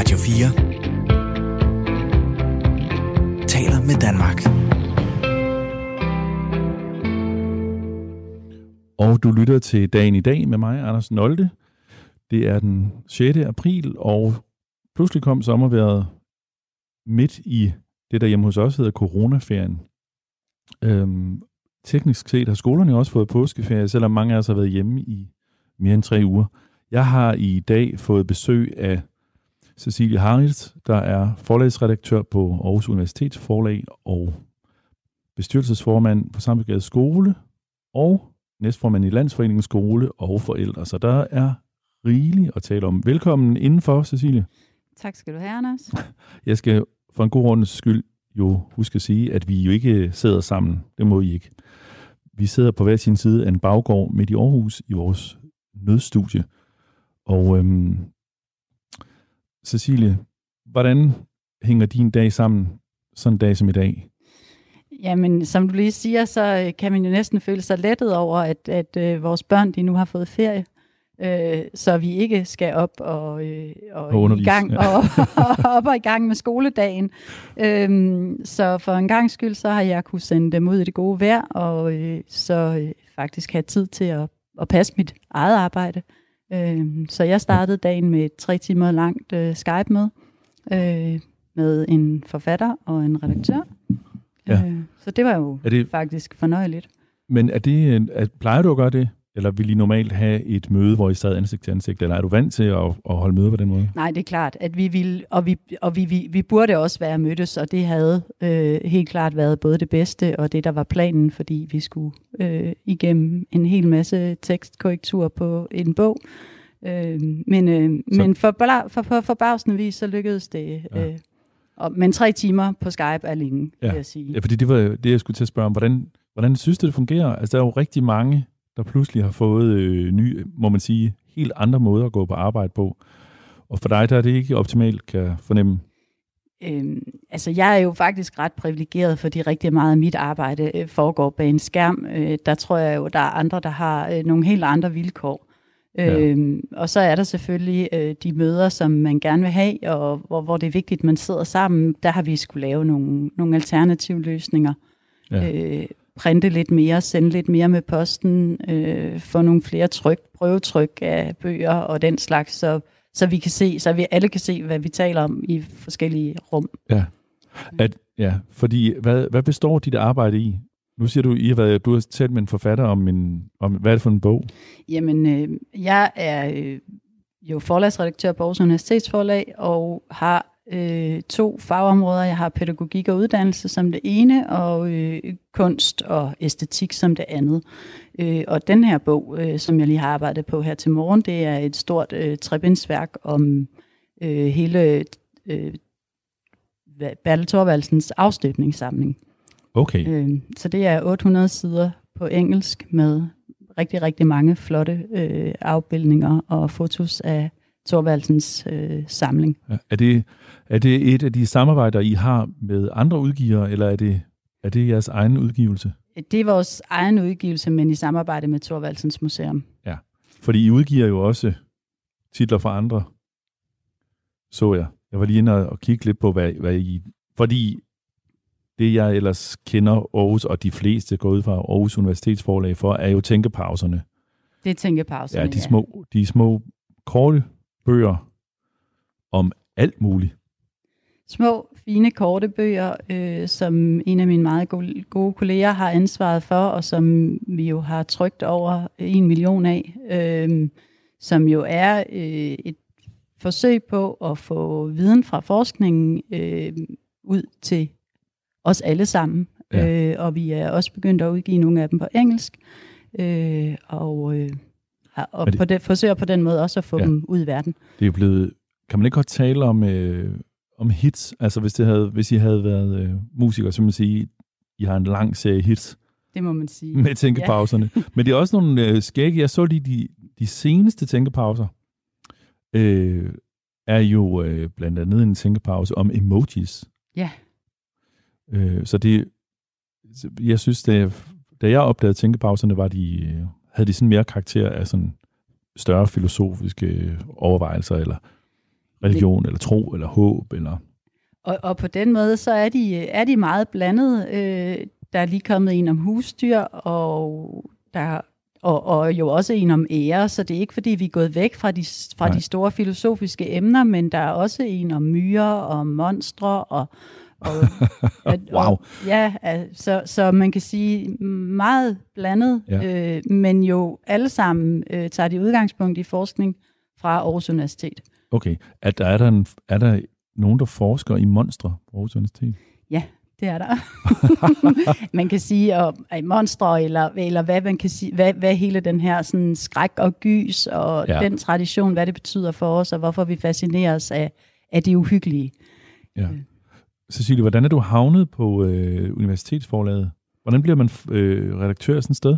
Radio 4 taler med Danmark. Og du lytter til Dagen i dag med mig, Anders Nolde. Det er den 6. april, og pludselig kom sommerværet midt i det, der hjemme hos os hedder coronaferien. Øhm, teknisk set har skolerne også fået påskeferie, selvom mange af os har været hjemme i mere end tre uger. Jeg har i dag fået besøg af Cecilie Harrit, der er forlagsredaktør på Aarhus Universitets forlag og bestyrelsesformand på Samtidig Skole og næstformand i Landsforeningens Skole og forældre. Så der er rigeligt at tale om. Velkommen indenfor, Cecilie. Tak skal du have, Anders. Jeg skal for en god rundes skyld jo huske at sige, at vi jo ikke sidder sammen. Det må I ikke. Vi sidder på hver sin side af en baggård midt i Aarhus i vores nødstudie. Og øhm, Cecilie, hvordan hænger din dag sammen sådan en dag som i dag? Jamen, som du lige siger, så øh, kan man jo næsten føle sig lettet over, at, at øh, vores børn de nu har fået ferie, øh, så vi ikke skal op og, øh, og, Og i gang undervise, og, og op og i gang med skoledagen. Øhm, så for en gang skyld, så har jeg kunne sende dem ud i det gode vejr, og øh, så øh, faktisk have tid til at, at passe mit eget arbejde. Øhm, så jeg startede dagen med et tre timer langt øh, Skype-møde øh, med en forfatter og en redaktør. Ja. Øh, så det var jo Er det, faktisk fornøjeligt. men er det, er, plejer du at gøre det? Eller vil I normalt have et møde, hvor I sad ansigt til ansigt? Eller er du vant til at, at holde møde på den måde? Nej, det er klart, at vi ville, og vi, og vi, vi, vi burde også være mødtes, og det havde øh, helt klart været både det bedste og det, der var planen, fordi vi skulle øh, igennem en hel masse tekstkorrektur på en bog. Øh, men øh, men for, for, for, for bagsende vis, så lykkedes det. Ja. Øh, og, men tre timer på Skype er længe, Ja. vil jeg sige. Ja, fordi det var det, jeg skulle til at spørge om. Hvordan, hvordan synes du, det fungerer? Altså, der er jo rigtig mange, der pludselig har fået øh, nye, må man sige, helt andre måder at gå på arbejde på. Og for dig, der er det ikke optimalt, kan jeg fornemme. Øhm, altså, jeg er jo faktisk ret privilegeret, fordi rigtig meget af mit arbejde øh, foregår bag en skærm. Øh, der tror jeg jo, der er andre, der har øh, nogle helt andre vilkår. Ja. Øhm, og så er der selvfølgelig øh, de møder, som man gerne vil have, og hvor, hvor det er vigtigt, at man sidder sammen. Der har vi skulle lave nogle, nogle alternative løsninger. Ja. Øh, printe lidt mere, sende lidt mere med posten, øh, få nogle flere tryk, prøvetryk af bøger og den slags, så, så vi kan se, så vi alle kan se, hvad vi taler om i forskellige rum. At, ja, fordi hvad, hvad består dit arbejde i? Nu siger du, I har været, du har talt med en forfatter om, en, om hvad er det for en bog? Jamen, øh, jeg er øh, jo forlagsredaktør på Aarhus Universitetsforlag og har øh, to fagområder. Jeg har pædagogik og uddannelse som det ene, og øh, kunst og æstetik som det andet. Øh, og den her bog, øh, som jeg lige har arbejdet på her til morgen, det er et stort øh, trebindsværk om øh, hele øh, Bertel Thorvaldsens afstøbningssamling. Okay, Øh, så det er 800 sider på engelsk med rigtig, rigtig mange flotte øh, afbildninger og fotos af Thorvaldsens øh, samling. ja. er, det, er det et af de samarbejder, I har med andre udgivere, eller er det, er det jeres egen udgivelse? Det er vores egen udgivelse, men i samarbejde med Thorvaldsens Museum. Fordi I udgiver jo også titler fra andre, så jeg. Jeg var lige inde og kigge lidt på, hvad, hvad I... Fordi det, jeg ellers kender Aarhus, og de fleste går ud fra Aarhus Universitets forlag for, er jo tænkepauserne. Det er tænkepauserne. Ja, de små, de små korte bøger om alt muligt. Små, fine, korte bøger, øh, som en af mine meget gode, gode kolleger har ansvaret for, og som vi jo har trygt over en million af, øh, som jo er øh, et forsøg på at få viden fra forskningen øh, ud til os alle sammen. Ja. Øh, og vi er også begyndt at udgive nogle af dem på engelsk, øh, og, øh, og det- på det, forsøger på den måde også at få Ja. dem ud i verden. Det er jo blevet... Kan man ikke godt tale om, øh, om hits? Altså, hvis, det havde, hvis I havde været øh, musikere, så man sige, I har en lang serie hits. Det må man sige. med tænkepauserne. Ja. Men det er også nogle øh, skægge. Jeg så lige de, de seneste tænkepauser. Øh, er jo øh, blandt andet en tænkepause om emojis. Ja. Øh, så det, jeg synes, da, da jeg opdagede tænkepauserne, var de, øh, havde de sådan mere karakter af sådan større filosofiske overvejelser eller religion, eller tro, eller håb, eller... Og, og på den måde, så er de, er de meget blandet. Øh, der er lige kommet en om husdyr, og der og, og jo også en om ære, så det er ikke fordi, vi er gået væk fra de, fra de store filosofiske emner, men der er også en om myrer og monstre og og, wow. Og, ja, så, så man kan sige meget blandet, ja. øh, men jo alle sammen øh, tager de udgangspunkt i forskning fra Aarhus Universitet. Okay. Er der, er der, en, er der nogen, der forsker i monstre på Aarhus Universitet? Ja, det er der. man kan sige, at, at monstre, eller, eller hvad man kan sige, hvad, hvad hele den her sådan, skræk og gys, og ja. den tradition, hvad det betyder for os, og hvorfor vi fascineres af, af det uhyggelige. Ja. Cecilie, hvordan er du havnet på øh, universitetsforlaget? Hvordan bliver man øh, redaktør sådan et sted?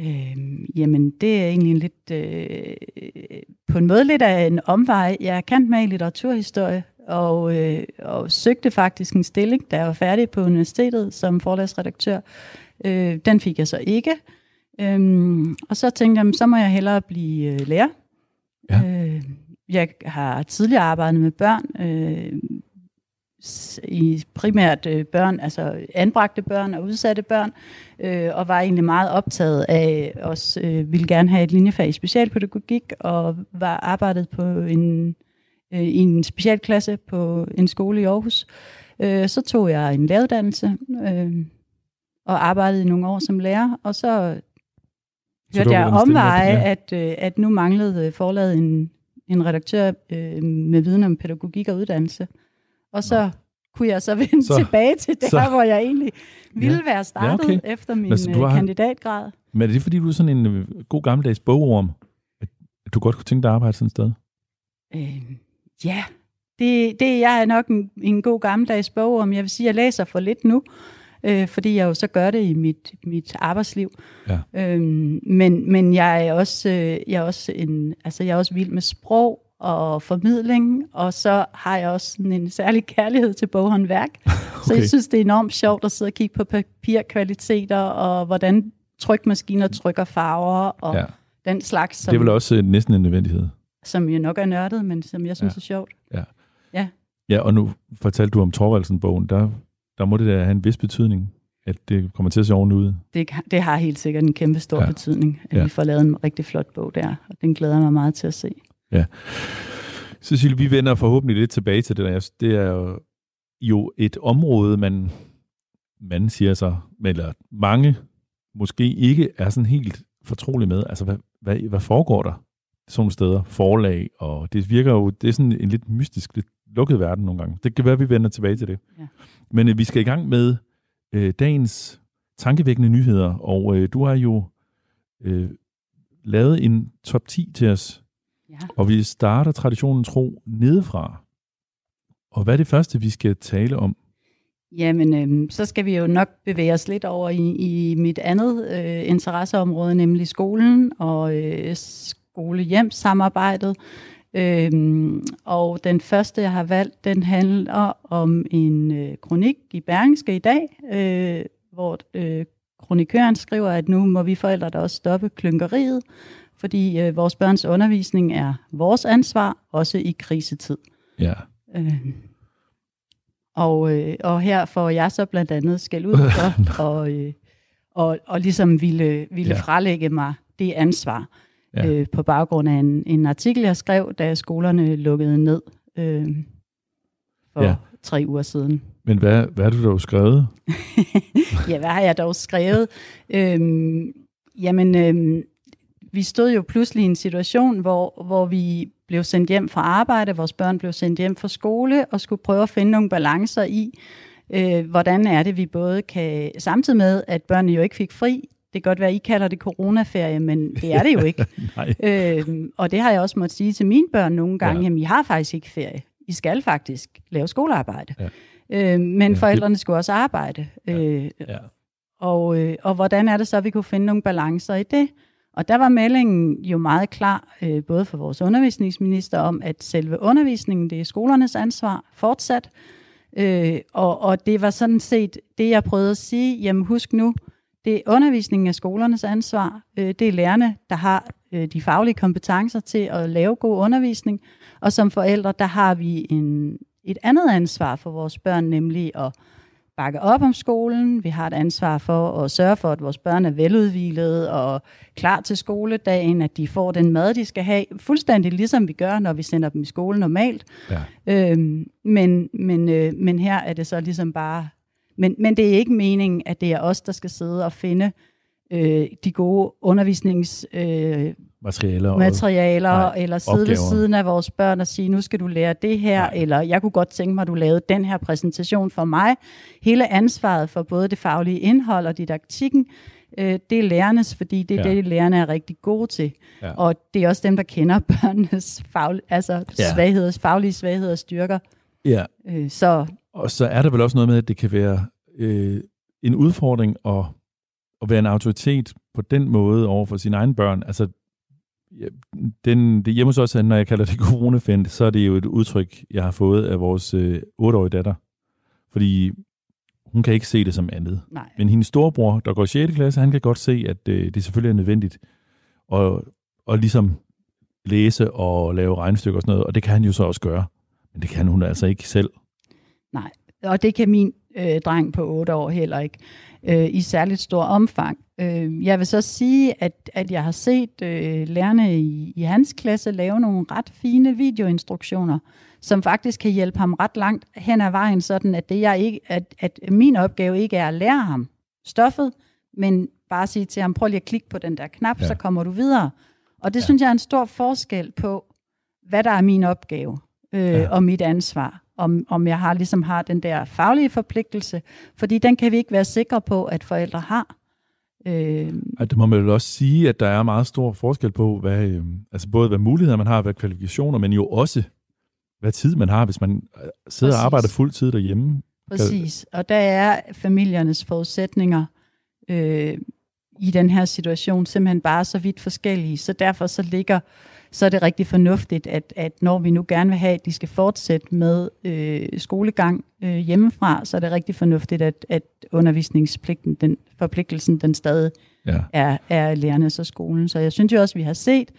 Øh, jamen, det er egentlig en lidt, øh, på en måde lidt af en omvej. Jeg er kendt med i litteraturhistorie, og, øh, og søgte faktisk en stilling, da jeg var færdig på universitetet som forlagsredaktør. Øh, den fik jeg så ikke. Øh, og så tænkte jeg, så må jeg hellere blive øh, lærer. Ja. Øh, jeg har tidligere arbejdet med børn, øh, i primært øh, børn, altså anbragte børn og udsatte børn, øh, og var egentlig meget optaget af, også øh, ville gerne have et linjefag i specialpædagogik, og var arbejdet på en, øh, i en specialklasse på en skole i Aarhus. Øh, så tog jeg en læreruddannelse, øh, og arbejdede i nogle år som lærer, og så, så hørte jeg omveje, ja. at, øh, at nu manglede forlaget en, en redaktør øh, med viden om pædagogik og uddannelse. Og så Nå. kunne jeg så vende så, tilbage til der, så, hvor jeg egentlig ville ja, være startet ja, okay. efter min altså, har, kandidatgrad. Men er det fordi, du er sådan en øh, god gammeldags bogorm, at du godt kunne tænke dig at arbejde sådan et sted? Øh, ja, det, det jeg er nok en, en god gammeldags bogorm. Jeg vil sige, jeg læser for lidt nu, øh, fordi jeg jo så gør det i mit, mit arbejdsliv. Ja. Øhm, men, men jeg er også, øh, jeg er også en, altså jeg er også vild med sprog, og formidling, og så har jeg også sådan en særlig kærlighed til boghåndværk. Okay. Så jeg synes, det er enormt sjovt at sidde og kigge på papirkvaliteter, og hvordan trykmaskiner trykker farver, og ja. den slags. Som, det er vel også øh, næsten en nødvendighed. Som jo nok er nørdet, men som jeg synes ja. er sjovt. Ja. ja. Ja, og nu fortalte du om Torvaldsen-bogen. Der, der må det da have en vis betydning, at det kommer til at se ordentligt ud. Det, det har helt sikkert en kæmpe stor ja. betydning, at ja. vi får lavet en rigtig flot bog der, og den glæder jeg mig meget til at se. Ja. Cecilie, vi vender forhåbentlig lidt tilbage til det der. Det er jo et område, man, man siger så, eller mange måske ikke er sådan helt fortrolig med. Altså, hvad, hvad, hvad foregår der sådan nogle steder? Forlag, og det virker jo, det er sådan en lidt mystisk, lidt lukket verden nogle gange. Det kan være, at vi vender tilbage til det. Ja. Men øh, vi skal i gang med øh, dagens tankevækkende nyheder, og øh, du har jo øh, lavet en top 10 til os Ja. Og vi starter traditionen tro nedefra. Og hvad er det første, vi skal tale om? Jamen, øh, så skal vi jo nok bevæge os lidt over i, i mit andet øh, interesseområde, nemlig skolen og øh, skole-hjem-samarbejdet. Øhm, og den første, jeg har valgt, den handler om en øh, kronik i Bergenske i dag, øh, hvor øh, kronikøren skriver, at nu må vi forældre da også stoppe klynkeriet, fordi øh, vores børns undervisning er vores ansvar, også i krisetid. Ja. Øh, og, øh, og her får jeg så blandt andet skæld ud for, og, øh, og, og ligesom ville, ville ja. frelægge mig det ansvar ja. øh, på baggrund af en, en artikel, jeg skrev, da skolerne lukkede ned øh, for ja. tre uger siden. Men hvad, hvad har du dog skrevet? ja, hvad har jeg dog skrevet? Øhm, jamen, øhm, vi stod jo pludselig i en situation, hvor, hvor vi blev sendt hjem fra arbejde, vores børn blev sendt hjem fra skole, og skulle prøve at finde nogle balancer i, øh, hvordan er det, vi både kan, samtidig med, at børnene jo ikke fik fri, det kan godt være, at I kalder det coronaferie, men det er det jo ikke. øh, og det har jeg også måttet sige til mine børn nogle gange, ja. jamen I har faktisk ikke ferie. I skal faktisk lave skolearbejde. Ja. Øh, men ja, forældrene skulle også arbejde. Ja. Øh, ja. Og, øh, og hvordan er det så, at vi kunne finde nogle balancer i det? Og der var meldingen jo meget klar, øh, både for vores undervisningsminister, om at selve undervisningen, det er skolernes ansvar fortsat. Øh, og, og det var sådan set det, jeg prøvede at sige, jamen husk nu, Det er undervisningen af skolernes ansvar. Øh, det er lærerne, der har øh, de faglige kompetencer til at lave god undervisning. Og som forældre, der har vi en, et andet ansvar for vores børn, nemlig at bakke op om skolen. Vi har et ansvar for at sørge for, at vores børn er veludvilede og klar til skoledagen, at de får den mad, de skal have, fuldstændig ligesom vi gør, når vi sender dem i skole normalt. Ja. Øhm, men, men, øh, men her er det så ligesom bare... Men, men det er ikke meningen, at det er os, der skal sidde og finde øh, de gode undervisnings... Øh, materialer, materialer og, nej, eller sidde opgaver. ved siden af vores børn og sige, nu skal du lære det her, nej. eller jeg kunne godt tænke mig, at du lavede den her præsentation for mig. Hele ansvaret for både det faglige indhold og didaktikken, øh, det er lærernes, fordi det er ja. det, lærerne er rigtig gode til. Ja. Og det er også dem, der kender børnenes fag, altså ja. svagheder, faglige svagheder og styrker. Ja. Øh, så. Og så er der vel også noget med, at det kan være øh, en udfordring at, at være en autoritet på den måde over for sine egne børn. Altså den, det hjemme hos os, når jeg kalder det coronafend, så er det jo et udtryk, jeg har fået af vores øh, 8-årige datter. Fordi hun kan ikke se det som andet. Nej. Men hendes storebror, der går i 6. klasse, han kan godt se, at øh, det selvfølgelig er nødvendigt at, at ligesom læse og lave regnestykker og sådan noget, og det kan han jo så også gøre. Men det kan hun altså ikke selv. Nej, og det kan min øh, dreng på 8 år heller ikke øh, i særligt stor omfang. Øh, jeg vil så sige, at, at jeg har set øh, lærerne i, i hans klasse lave nogle ret fine videoinstruktioner, som faktisk kan hjælpe ham ret langt hen ad vejen, sådan at, det jeg ikke, at, at min opgave ikke er at lære ham stoffet, men bare sige til ham, prøv lige at klikke på den der knap, ja. så kommer du videre. Og det ja. synes jeg er en stor forskel på, hvad der er min opgave øh, ja. og mit ansvar om, om jeg har ligesom har den der faglige forpligtelse, fordi den kan vi ikke være sikre på, at forældre har. Øh, det må man vel også sige, at der er meget stor forskel på, hvad, øh, altså både hvad muligheder man har, hvad kvalifikationer, men jo også, hvad tid man har, hvis man øh, sidder Præcis. og arbejder fuld tid derhjemme. Præcis, og der er familiernes forudsætninger øh, i den her situation simpelthen bare så vidt forskellige, så derfor så ligger så er det rigtig fornuftigt, at, at når vi nu gerne vil have, at de skal fortsætte med øh, skolegang øh, hjemmefra, så er det rigtig fornuftigt, at, at undervisningspligten, den forpligtelsen, den stadig ja. er, er lærernes og skolen. Så jeg synes jo også, at vi har set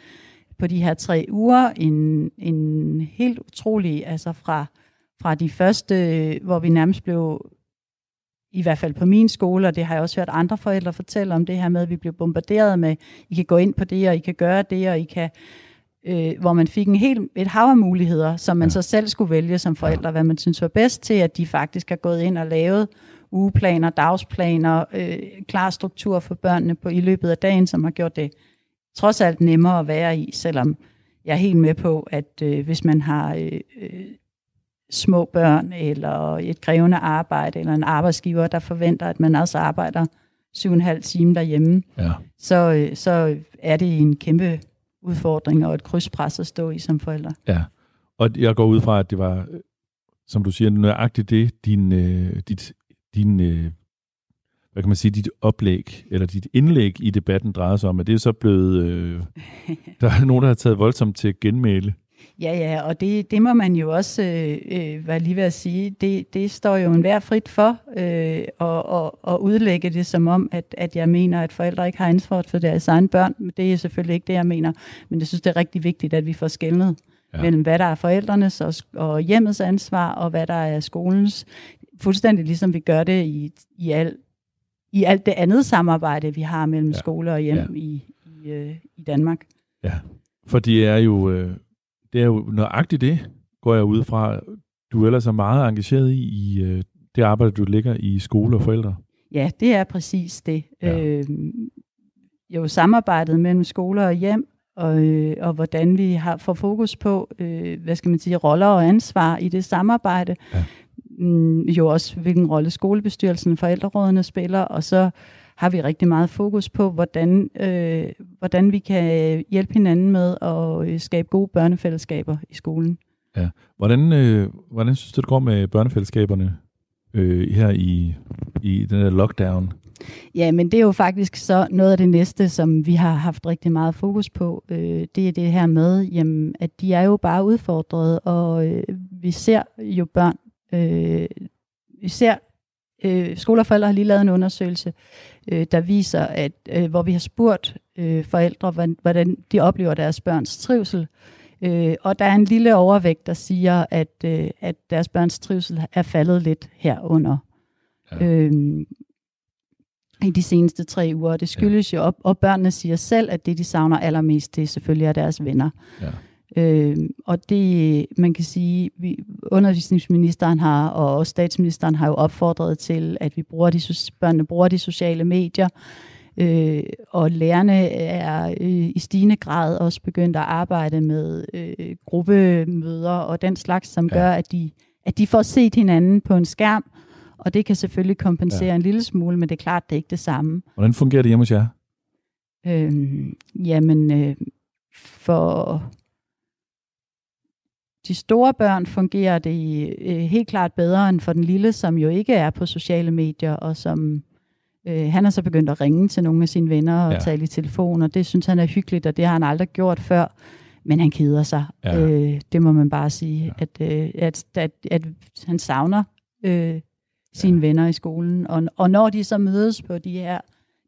på de her tre uger en, en helt utrolig, altså fra, fra de første, hvor vi nærmest blev i hvert fald på min skole, og det har jeg også hørt andre forældre fortælle om det her med, at vi blev bombarderet med, I kan gå ind på det, og I kan gøre det, og I kan øh, hvor man fik en helt, et hav af muligheder, som man ja. så selv skulle vælge som forældre, hvad man synes var bedst til, at de faktisk har gået ind og lavet ugeplaner, dagsplaner, øh, klar struktur for børnene på i løbet af dagen, som har gjort det trods alt nemmere at være i, selvom jeg er helt med på, at øh, hvis man har øh, øh, små børn, eller et krævende arbejde, eller en arbejdsgiver, der forventer, at man også arbejder syv og en halv time derhjemme, ja. så, øh, så er det en kæmpe udfordring og et krydspres at stå i som forældre. Ja, og jeg går ud fra, at det var, som du siger, nøjagtigt det, din, øh, dit, din øh, hvad kan man sige, dit oplæg, eller dit indlæg i debatten drejer sig om, at det er så blevet, øh, der er nogen, der har taget voldsomt til genmæle. Ja, ja, og det, det må man jo også øh, øh, være lige ved at sige. Det, det står jo enhver frit for øh, at, at, at udlægge det som om, at, at jeg mener, at forældre ikke har ansvar for deres egne børn. Det er selvfølgelig ikke det, jeg mener. Men jeg synes, det er rigtig vigtigt, at vi får skældnet ja. mellem, hvad der er forældrenes og, og hjemmets ansvar, og hvad der er skolens. Fuldstændig ligesom vi gør det i, i, al, i alt det andet samarbejde, vi har mellem ja. skole og hjem ja. i, i, øh, i Danmark. Ja, for det er jo... Øh det er jo nøjagtigt det, går jeg ud fra. Du er ellers er meget engageret i, i øh, det arbejde, du ligger i skole og forældre. Ja, det er præcis det. Ja. Øh, jo samarbejdet mellem skoler og hjem, og, øh, og hvordan vi har får fokus på, øh, hvad skal man sige, roller og ansvar i det samarbejde. Ja. Mm, jo også, hvilken rolle skolebestyrelsen og forældrerådene spiller, og så har vi rigtig meget fokus på, hvordan, øh, hvordan vi kan hjælpe hinanden med at øh, skabe gode børnefællesskaber i skolen. Ja. Hvordan, øh, hvordan synes du, det går med børnefællesskaberne øh, her i, i den her lockdown? Ja, men det er jo faktisk så noget af det næste, som vi har haft rigtig meget fokus på. Øh, det er det her med, jamen, at de er jo bare udfordret, og øh, vi ser jo børn, øh, vi ser øh, skoleforældre har lige lavet en undersøgelse, øh, der viser, at øh, hvor vi har spurgt øh, forældre, hvordan, hvordan de oplever deres børns trivsel, øh, og der er en lille overvægt, der siger, at, øh, at deres børns trivsel er faldet lidt herunder. Ja. Øh, i de seneste tre uger. Det skyldes ja. jo op, og børnene siger selv, at det, de savner allermest, det selvfølgelig er deres venner. Ja. Øh, og det, man kan sige, vi, undervisningsministeren har, og også statsministeren har jo opfordret til, at vi bruger de, børnene bruger de sociale medier, øh, og lærerne er øh, i stigende grad også begyndt at arbejde med øh, gruppemøder og den slags, som ja. gør, at de, at de får set hinanden på en skærm, og det kan selvfølgelig kompensere ja. en lille smule, men det er klart, det er ikke det samme. Hvordan fungerer det hjemme hos jer? Øh, jamen, øh, for de store børn fungerer det øh, helt klart bedre end for den lille, som jo ikke er på sociale medier, og som øh, han har så begyndt at ringe til nogle af sine venner og ja. tale i telefon, og det synes han er hyggeligt, og det har han aldrig gjort før. Men han keder sig. Ja. Øh, det må man bare sige, ja. at, øh, at, at, at han savner øh, sine ja. venner i skolen. Og, og når de så mødes på de her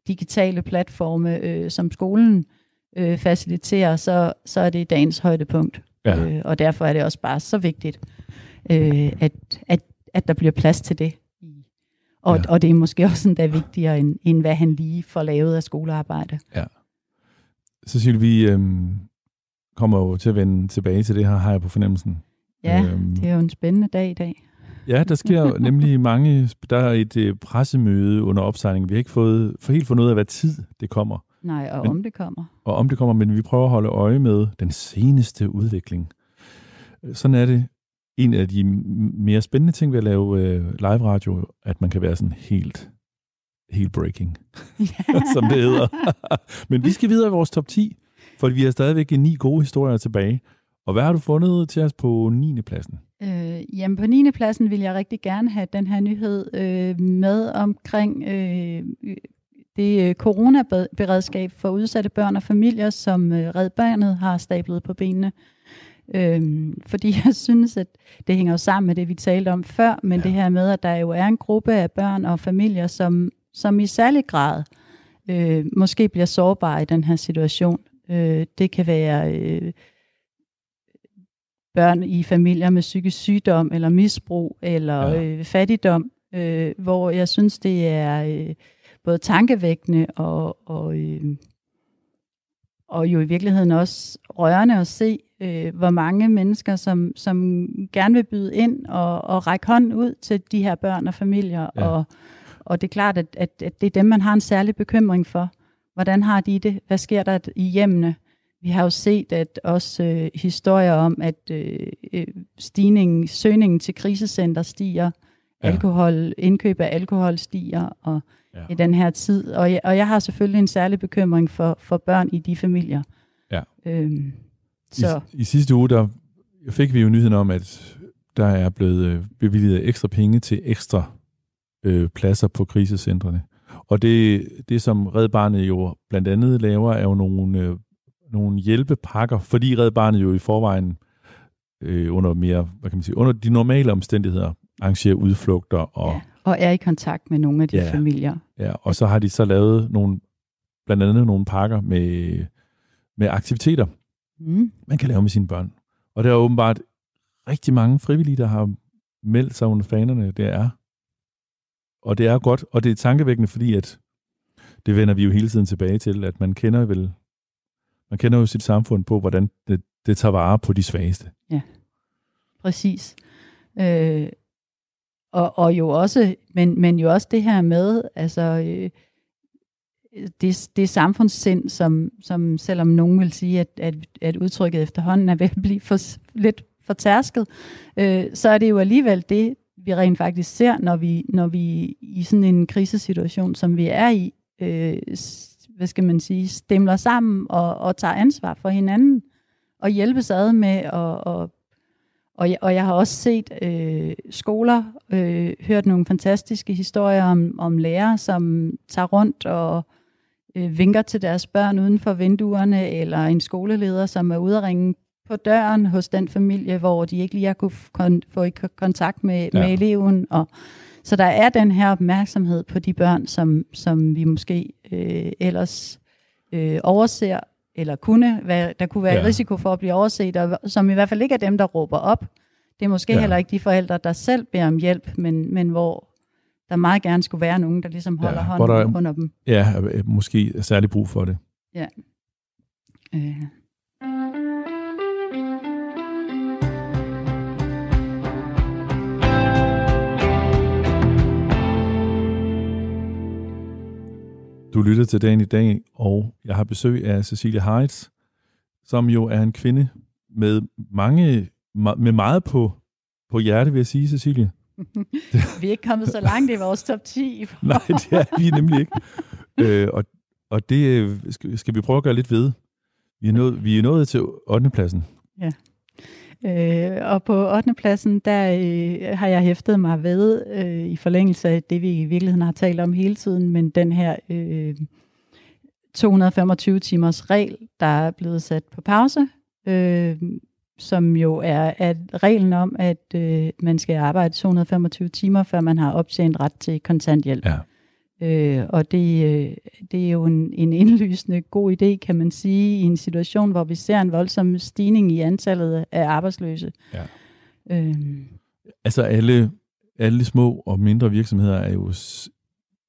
digitale platforme, øh, som skolen øh, faciliterer, så, så er det dagens højdepunkt. Ja. Øh, og derfor er det også bare så vigtigt, øh, at, at, at der bliver plads til det. Og, ja. og det er måske også endda vigtigere, end, end hvad han lige får lavet af skolearbejde. Ja. Cecilie, vi øh, kommer jo til at vende tilbage til det her, har jeg på fornemmelsen. Ja, øhm, det er jo en spændende dag i dag. Ja, der sker nemlig mange... Der er et øh, pressemøde under opsejling. Vi har ikke fået, for helt fundet ud af, hvad tid det kommer. Nej, og men, om det kommer. Og om det kommer, men vi prøver at holde øje med den seneste udvikling. Sådan er det. En af de mere spændende ting ved at lave øh, live radio, at man kan være sådan helt, helt breaking, som det hedder. men vi skal videre i vores top 10, for vi har stadigvæk ni gode historier tilbage. Og hvad har du fundet til os på 9. pladsen? Øh, jamen på 9. pladsen vil jeg rigtig gerne have den her nyhed øh, med omkring øh, det øh, coronaberedskab for udsatte børn og familier, som øh, Red Barnet har stablet på benene. Øhm, fordi jeg synes, at det hænger jo sammen med det, vi talte om før, men ja. det her med, at der jo er en gruppe af børn og familier, som, som i særlig grad øh, måske bliver sårbare i den her situation. Øh, det kan være øh, børn i familier med psykisk sygdom, eller misbrug, eller ja. øh, fattigdom, øh, hvor jeg synes, det er... Øh, både tankevækkende og, og, øh, og jo i virkeligheden også rørende at se, øh, hvor mange mennesker, som, som gerne vil byde ind og, og række hånden ud til de her børn og familier. Ja. Og, og det er klart, at, at, at det er dem, man har en særlig bekymring for. Hvordan har de det? Hvad sker der i hjemmene? Vi har jo set at også øh, historier om, at øh, øh stigningen, søgningen til krisecenter stiger, ja. alkohol, indkøb af alkohol stiger, og ja. i den her tid. Og jeg, og jeg har selvfølgelig en særlig bekymring for, for børn i de familier. Ja. Øhm, så. I, I sidste uge, der fik vi jo nyheden om, at der er blevet øh, bevilget ekstra penge til ekstra øh, pladser på krisecentrene. Og det, det, som Red Barnet jo blandt andet laver, er jo nogle, øh, nogle hjælpepakker, fordi Red Barnet jo i forvejen øh, under mere, hvad kan man sige, under de normale omstændigheder arrangerer udflugter og... Ja, og er i kontakt med nogle af de ja, familier. Ja, og så har de så lavet nogle, blandt andet nogle pakker med, med aktiviteter, mm. man kan lave med sine børn. Og der er åbenbart rigtig mange frivillige, der har meldt sig under fanerne. Det er. Og det er godt, og det er tankevækkende, fordi at det vender vi jo hele tiden tilbage til, at man kender vel, man kender jo sit samfund på, hvordan det, det tager vare på de svageste. Ja, præcis. Øh, og, og jo også, men, men jo også det her med, altså, øh, det, det samfundssind, som, som selvom nogen vil sige, at, at, at udtrykket efterhånden er ved at blive for, lidt fortærsket, øh, så er det jo alligevel det, vi rent faktisk ser, når vi, når vi i sådan en krisesituation, som vi er i, øh, hvad skal man sige, stemler sammen og, og tager ansvar for hinanden og hjælpes ad med at, at og jeg, og jeg har også set øh, skoler, øh, hørt nogle fantastiske historier om, om lærere, som tager rundt og øh, vinker til deres børn uden for vinduerne, eller en skoleleder, som er ude at ringe på døren hos den familie, hvor de ikke lige har kunne kon- få i kontakt med, ja. med eleven. Og, så der er den her opmærksomhed på de børn, som, som vi måske øh, ellers øh, overser, eller kunne være, der kunne være ja. risiko for at blive overset, og som i hvert fald ikke er dem, der råber op. Det er måske ja. heller ikke de forældre, der selv beder om hjælp, men, men hvor der meget gerne skulle være nogen, der ligesom holder ja, hånden der, under dem. Ja, måske er særlig brug for det. Ja. Øh. Du lytter til dagen i dag, og jeg har besøg af Cecilia Heights, som jo er en kvinde med mange med meget på, på hjerte, vil jeg sige, Cecilia. vi er ikke kommet så langt i vores top 10. Nej, det er vi nemlig ikke. Øh, og, og det øh, skal, skal vi prøve at gøre lidt ved. Vi er nået, vi er nået til 8. pladsen. Ja. Øh, og på 8. pladsen, der øh, har jeg hæftet mig ved, øh, i forlængelse af det, vi i virkeligheden har talt om hele tiden, men den her øh, 225 timers regel, der er blevet sat på pause, øh, som jo er at reglen om, at øh, man skal arbejde 225 timer, før man har optjent ret til kontanthjælp. Ja. Øh, og det, øh, det er jo en, en indlysende god idé, kan man sige, i en situation, hvor vi ser en voldsom stigning i antallet af arbejdsløse. Ja. Øh. Altså alle, alle små og mindre virksomheder er jo,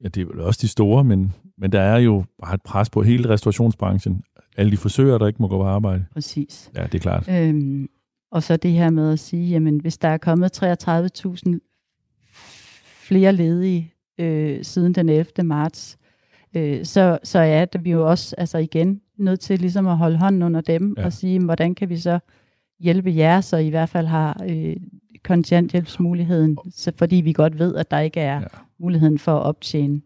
ja det er også de store, men, men der er jo bare et pres på hele restaurationsbranchen. Alle de forsøger, der ikke må gå på arbejde. Præcis. Ja, det er klart. Øhm, og så det her med at sige, jamen hvis der er kommet 33.000 flere ledige øh, siden den 11. marts, øh, så, så er det vi jo også altså igen nødt til ligesom at holde hånden under dem ja. og sige, hvordan kan vi så hjælpe jer, så I hvert fald har øh, kontanthjælpsmuligheden, så, fordi vi godt ved, at der ikke er ja. muligheden for at optjene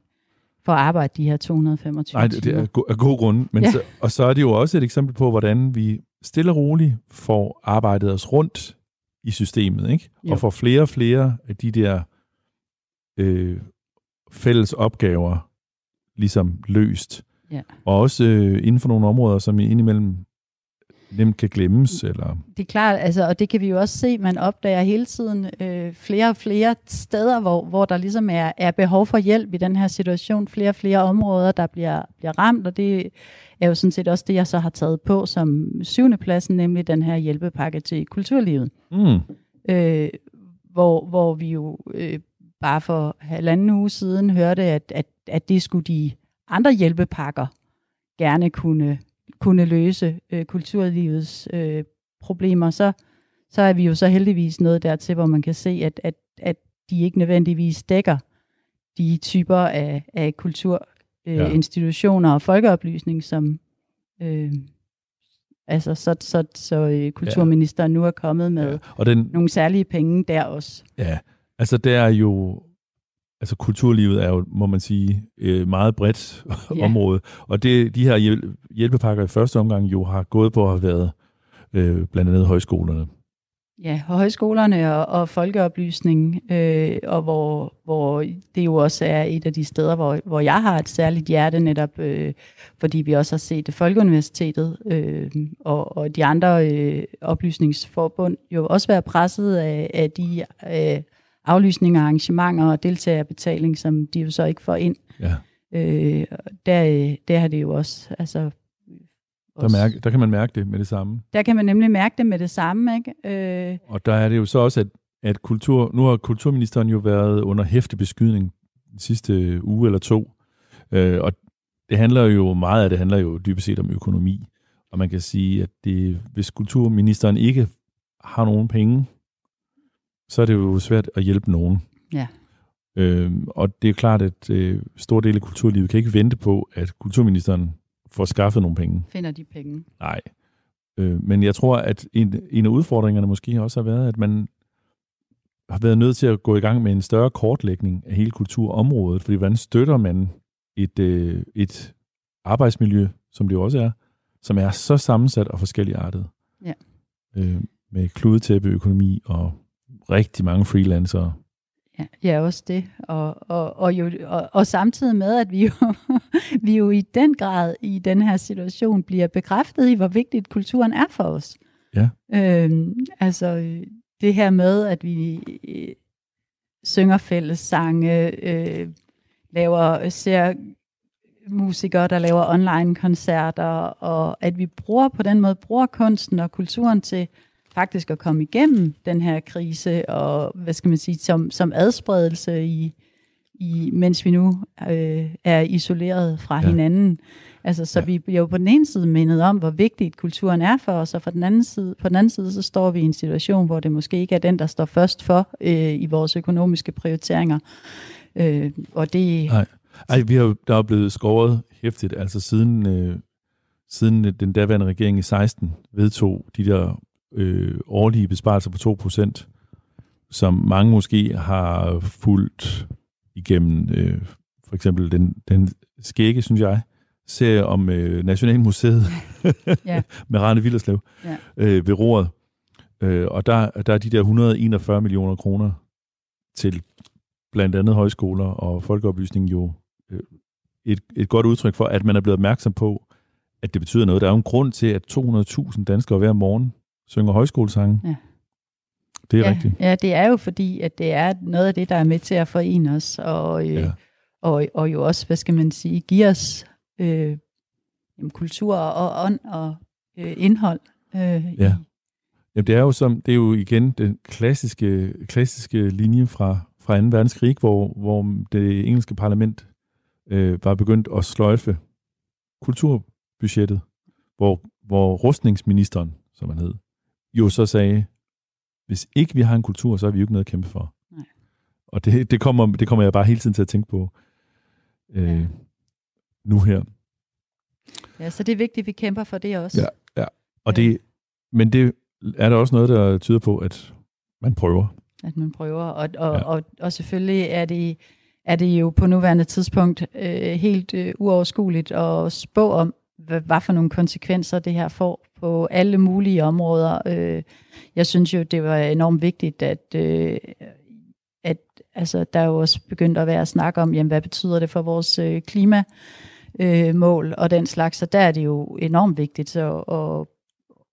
for at arbejde de her 225 Nej, det, det er go- af god grund. Men ja. så, og så er det jo også et eksempel på, hvordan vi stille og roligt får arbejdet os rundt i systemet, ikke? Jo. Og får flere og flere af de der øh, fælles opgaver ligesom løst. Ja. Og også øh, inden for nogle områder, som indimellem nemt kan glemmes. Eller... Det er klart, altså, og det kan vi jo også se, man opdager hele tiden øh, flere og flere steder, hvor, hvor der ligesom er, er behov for hjælp i den her situation. Flere og flere områder, der bliver, bliver ramt, og det er jo sådan set også det, jeg så har taget på som syvende pladsen, nemlig den her hjælpepakke til kulturlivet. Mm. Øh, hvor, hvor vi jo øh, bare for halvanden uge siden hørte, at, at, at det skulle de andre hjælpepakker gerne kunne, kunne løse øh, kulturlivets øh, problemer, så, så er vi jo så heldigvis nået dertil, hvor man kan se, at, at, at de ikke nødvendigvis dækker de typer af, af kulturinstitutioner øh, ja. og folkeoplysning, som øh, altså så, så, så øh, kulturministeren ja. nu er kommet med ja. og den, nogle særlige penge der også. Ja, Altså, det er jo... Altså, kulturlivet er jo, må man sige, et meget bredt ja. område. Og det, de her hjælpepakker i første omgang jo har gået på at have været øh, blandt andet højskolerne. Ja, og højskolerne og, og folkeoplysning, øh, og hvor, hvor det jo også er et af de steder, hvor, hvor jeg har et særligt hjerte netop, øh, fordi vi også har set Folkeuniversitetet øh, og, og de andre øh, oplysningsforbund jo også være presset af, af de øh, aflysning af arrangementer og deltagerbetaling, som de jo så ikke får ind. Ja. Øh, der, der har det jo også, altså... Der, mærke, der kan man mærke det med det samme. Der kan man nemlig mærke det med det samme, ikke? Øh, og der er det jo så også, at, at kultur, nu har kulturministeren jo været under hæftig beskydning den sidste uge eller to, øh, og det handler jo meget af det handler jo dybest set om økonomi. Og man kan sige, at det, hvis kulturministeren ikke har nogen penge så er det jo svært at hjælpe nogen. Ja. Øhm, og det er klart, at øh, stor del af kulturlivet kan ikke vente på, at kulturministeren får skaffet nogle penge. Finder de penge. Nej. Øh, men jeg tror, at en, en af udfordringerne måske også har været, at man har været nødt til at gå i gang med en større kortlægning af hele kulturområdet, fordi hvordan støtter man et, øh, et arbejdsmiljø, som det jo også er, som er så sammensat og forskelligartet. Ja. Øh, med kludetæppe økonomi og rigtig mange freelancere. Ja, ja, også det. Og, og, og, jo, og, og samtidig med, at vi jo, vi jo i den grad i den her situation bliver bekræftet i, hvor vigtigt kulturen er for os. Ja. Øhm, altså det her med, at vi synger fællessange, øh, laver, ser musikere, der laver online-koncerter, og at vi bruger på den måde, bruger kunsten og kulturen til faktisk at komme igennem den her krise, og hvad skal man sige, som, som adspredelse i, i mens vi nu øh, er isoleret fra ja. hinanden. Altså, så ja. vi bliver jo på den ene side mindet om, hvor vigtigt kulturen er for os, og på den anden side, på den anden side så står vi i en situation, hvor det måske ikke er den, der står først for øh, i vores økonomiske prioriteringer. Øh, og det... Nej. Ej, vi har jo, der er blevet skåret hæftigt, altså siden, øh, siden den daværende regering i 16 vedtog de der øh, årlige besparelser på 2%, som mange måske har fulgt igennem øh, for eksempel den, den skægge, synes jeg, serie om øh, Nationalmuseet ja. med Rane Villerslev ja. øh, ved roret. Øh, og der, der er de der 141 millioner kroner til blandt andet højskoler og folkeoplysning jo øh, et, et godt udtryk for, at man er blevet opmærksom på, at det betyder noget. Der er jo en grund til, at 200.000 danskere hver morgen synger højskolesange. Ja. Det er ja, rigtigt. Ja, det er jo fordi, at det er noget af det, der er med til at forene os, og, øh, ja. og, og jo også, hvad skal man sige, give os øh, kultur og ånd og øh, indhold. Øh, ja. Jamen, det er jo som, det er jo igen den klassiske, klassiske linje fra, fra 2. verdenskrig, hvor, hvor det engelske parlament øh, var begyndt at sløjfe kulturbudgettet, hvor, hvor rustningsministeren, som han hed, jo så sagde, hvis ikke vi har en kultur, så har vi jo ikke noget at kæmpe for. Nej. Og det, det, kommer, det kommer jeg bare hele tiden til at tænke på øh, ja. nu her. Ja, så det er vigtigt, at vi kæmper for det også. Ja, ja. Og det, men det er der også noget, der tyder på, at man prøver. At man prøver, og, og, ja. og, og selvfølgelig er det, er det jo på nuværende tidspunkt øh, helt øh, uoverskueligt at spå om, hvad, hvad for nogle konsekvenser det her får på alle mulige områder. Øh, jeg synes jo, det var enormt vigtigt, at, øh, at altså, der er jo også begyndt at være snak om, jamen, hvad betyder det for vores øh, klimamål og den slags. Så der er det jo enormt vigtigt så, at,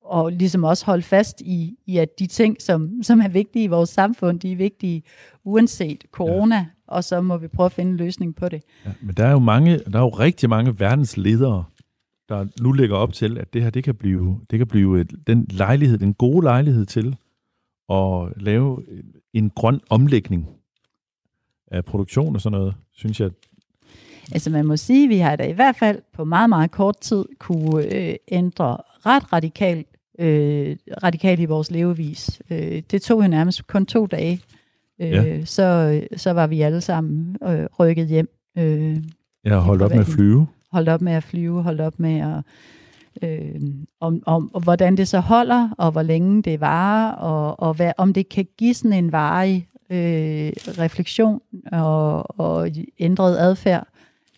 og ligesom også holde fast i, i, at de ting, som, som er vigtige i vores samfund, de er vigtige uanset corona, ja. og så må vi prøve at finde en løsning på det. Ja, men der er jo mange, der er jo rigtig mange verdensledere, der nu lægger op til, at det her det kan blive, det kan blive et, den lejlighed, den gode lejlighed til at lave en grøn omlægning af produktion og sådan noget, synes jeg. Altså man må sige, at vi har da i hvert fald på meget, meget kort tid kunne øh, ændre ret radikalt, øh, radikalt i vores levevis. Øh, det tog jo nærmest kun to dage, øh, ja. så, så var vi alle sammen øh, rykket hjem. Øh, jeg har holdt op med at flyve holdt op med at flyve, holdt op med at... Øh, om, om og hvordan det så holder, og hvor længe det varer, og, og hvad, om det kan give sådan en varig øh, refleksion og, og ændret adfærd.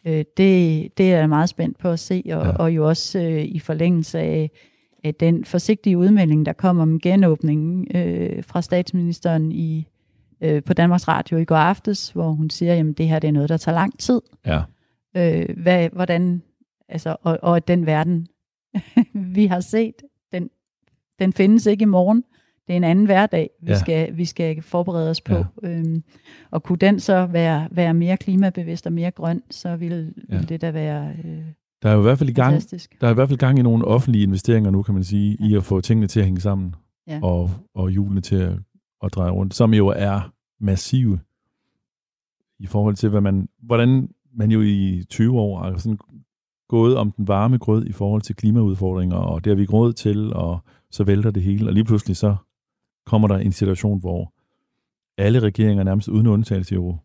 Øh, det, det er jeg meget spændt på at se, og, ja. og jo også øh, i forlængelse af, af den forsigtige udmelding, der kom om genåbningen øh, fra statsministeren i øh, på Danmarks Radio i går aftes, hvor hun siger, at det her det er noget, der tager lang tid. Ja øh, hvad, hvordan, altså, og, og at den verden, vi har set, den, den findes ikke i morgen. Det er en anden hverdag, vi, ja. skal, vi skal forberede os på. Ja. Øhm, og kunne den så være, være mere klimabevidst og mere grøn, så vil, ja. det da være øh, der er jo i hvert fald i gang, fantastisk. Der er i hvert fald gang i nogle offentlige investeringer nu, kan man sige, ja. i at få tingene til at hænge sammen, ja. og, og hjulene til at, at dreje rundt, som jo er massive i forhold til, hvad man, hvordan man jo i 20 år har sådan gået om den varme grød i forhold til klimaudfordringer, og det har vi gået til, og så vælter det hele, og lige pludselig så kommer der en situation, hvor alle regeringer nærmest uden undtagelse jo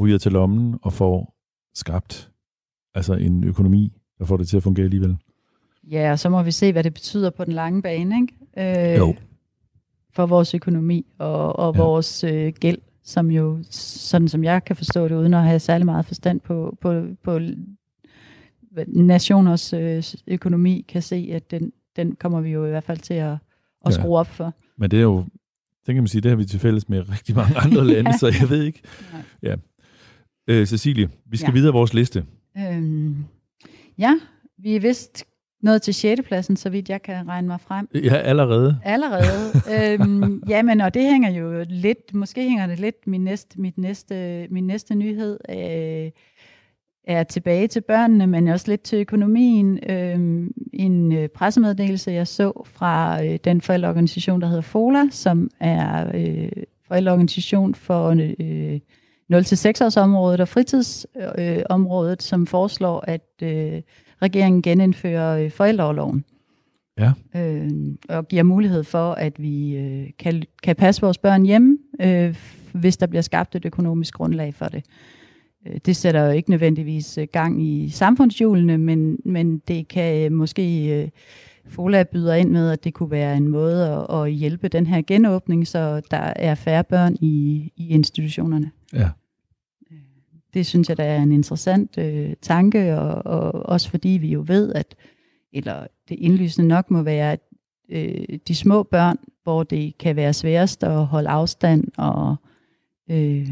ryger til lommen og får skabt altså en økonomi, der får det til at fungere alligevel. Ja, og så må vi se, hvad det betyder på den lange bane, ikke? Øh, jo. For vores økonomi og, og ja. vores øh, gæld som jo, sådan som jeg kan forstå det, uden at have særlig meget forstand på, på, på nationers øh, økonomi, kan se, at den, den kommer vi jo i hvert fald til at, at ja. skrue op for. Men det er jo, det kan man sige, det har vi til fælles med rigtig mange andre lande, ja. så jeg ved ikke. Ja. Øh, Cecilie, vi skal ja. videre vores liste. Øhm, ja, vi er vist nået til 6. pladsen, så vidt jeg kan regne mig frem. Ja, allerede. Allerede. øhm, Ja, men og det hænger jo lidt, måske hænger det lidt, min næste, mit næste, min næste nyhed øh, er tilbage til børnene, men også lidt til økonomien. Øh, en øh, pressemeddelelse, jeg så fra øh, den forældreorganisation, der hedder FOLA, som er øh, forældreorganisation for øh, 0-6 området og fritidsområdet, øh, som foreslår, at øh, regeringen genindfører øh, forældreoverloven. Ja. Øh, og giver mulighed for, at vi øh, kan, kan passe vores børn hjemme, øh, hvis der bliver skabt et økonomisk grundlag for det. Øh, det sætter jo ikke nødvendigvis øh, gang i samfundshjulene, men, men det kan måske... Øh, FOLA byder ind med, at det kunne være en måde at, at hjælpe den her genåbning, så der er færre børn i, i institutionerne. Ja. Det synes jeg, der er en interessant øh, tanke, og, og også fordi vi jo ved, at eller det indlysende nok må være, at øh, de små børn, hvor det kan være sværest at holde afstand og, øh,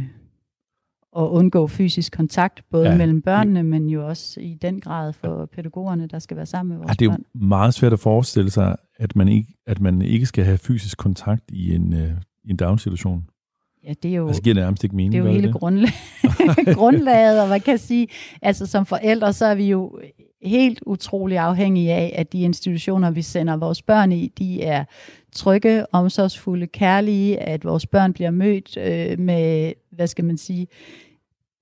og undgå fysisk kontakt, både ja. mellem børnene, men jo også i den grad for pædagogerne, der skal være sammen med vores ja, det er børn. jo meget svært at forestille sig, at man ikke, at man ikke skal have fysisk kontakt i en, øh, i en daginstitution. Ja, det er jo, altså giver det nærmest ikke mening. det er jo hele det? grundlag, grundlaget, og man kan sige, altså som forældre, så er vi jo helt utrolig afhængige af, at de institutioner, vi sender vores børn i, de er trygge, omsorgsfulde, kærlige, at vores børn bliver mødt øh, med, hvad skal man sige,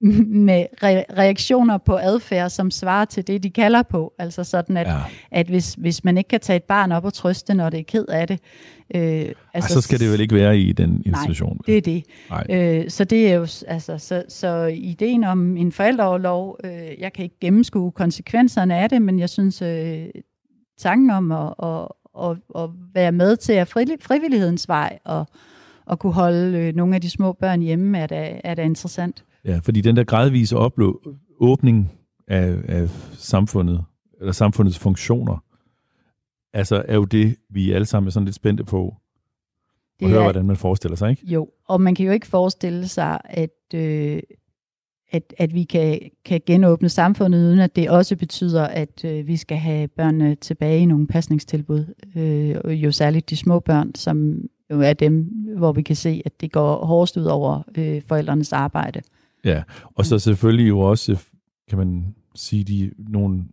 med re- reaktioner på adfærd, som svarer til det, de kalder på. Altså sådan, at, ja. at hvis, hvis man ikke kan tage et barn op og trøste, når det er ked af det. Øh, altså, Ej, så skal det vel ikke være i den institution? Nej, det er det. Øh, så det er jo, altså, så, så ideen om en forældreoverlov, øh, jeg kan ikke gennemskue konsekvenserne af det, men jeg synes, øh, tanken om at, at, at, at være med til at fri, frivillighedens vej og at kunne holde øh, nogle af de små børn hjemme, er da, er da interessant. Ja, fordi den der gradvise oplå- åbning af, af samfundet, eller samfundets funktioner, altså er jo det, vi alle sammen er sådan lidt spændte på, at høre, hvordan man forestiller sig, ikke? Jo, og man kan jo ikke forestille sig, at, øh, at, at vi kan, kan genåbne samfundet, uden at det også betyder, at øh, vi skal have børnene tilbage i nogle pasningstilbud. Øh, jo særligt de små børn, som jo er dem, hvor vi kan se, at det går hårdest ud over øh, forældrenes arbejde. Ja, og så selvfølgelig jo også, kan man sige, de nogle,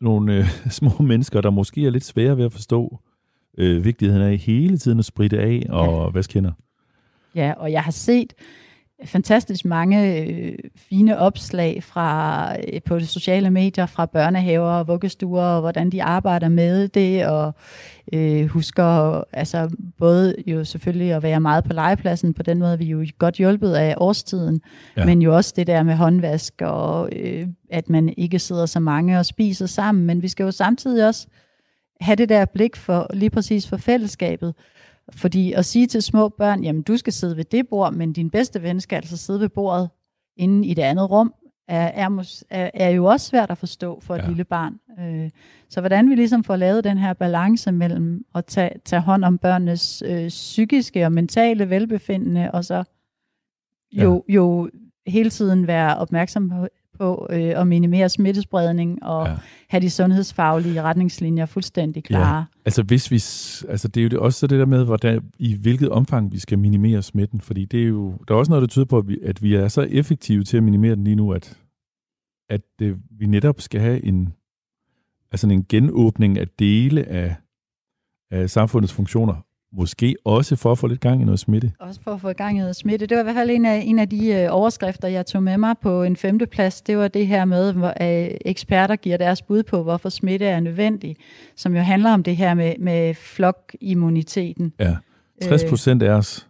nogle øh, små mennesker, der måske er lidt svære ved at forstå øh, vigtigheden af hele tiden at spritte af og ja. hvad kender. Ja, og jeg har set fantastisk mange øh, fine opslag fra øh, på de sociale medier fra børnehaver og vuggestuer, og hvordan de arbejder med det, og øh, husker altså både jo selvfølgelig at være meget på legepladsen, på den måde vi er jo godt hjulpet af årstiden, ja. men jo også det der med håndvask, og øh, at man ikke sidder så mange og spiser sammen, men vi skal jo samtidig også have det der blik for lige præcis for fællesskabet, fordi at sige til små børn, jamen du skal sidde ved det bord, men din bedste ven skal altså sidde ved bordet inde i det andet rum, er, er, er, jo også svært at forstå for et ja. lille barn. Øh, så hvordan vi ligesom får lavet den her balance mellem at tage, tage hånd om børnenes øh, psykiske og mentale velbefindende, og så jo, ja. jo hele tiden være opmærksom på, på øh, at minimere smittespredning og ja. have de sundhedsfaglige retningslinjer fuldstændig klare. Ja. Altså, hvis vi, altså det er jo det, også det der med, hvordan, i hvilket omfang vi skal minimere smitten, fordi det er jo, der er også noget, der tyder på, at vi, at vi er så effektive til at minimere den lige nu, at, at det, vi netop skal have en, altså en genåbning af dele af, af samfundets funktioner, Måske også for at få lidt gang i noget smitte. Også for at få gang i noget smitte. Det var i hvert fald en af, en af de øh, overskrifter, jeg tog med mig på en femteplads. Det var det her med, hvor øh, eksperter giver deres bud på, hvorfor smitte er nødvendig. Som jo handler om det her med, med flokimmuniteten. Ja, 60 øh. procent af os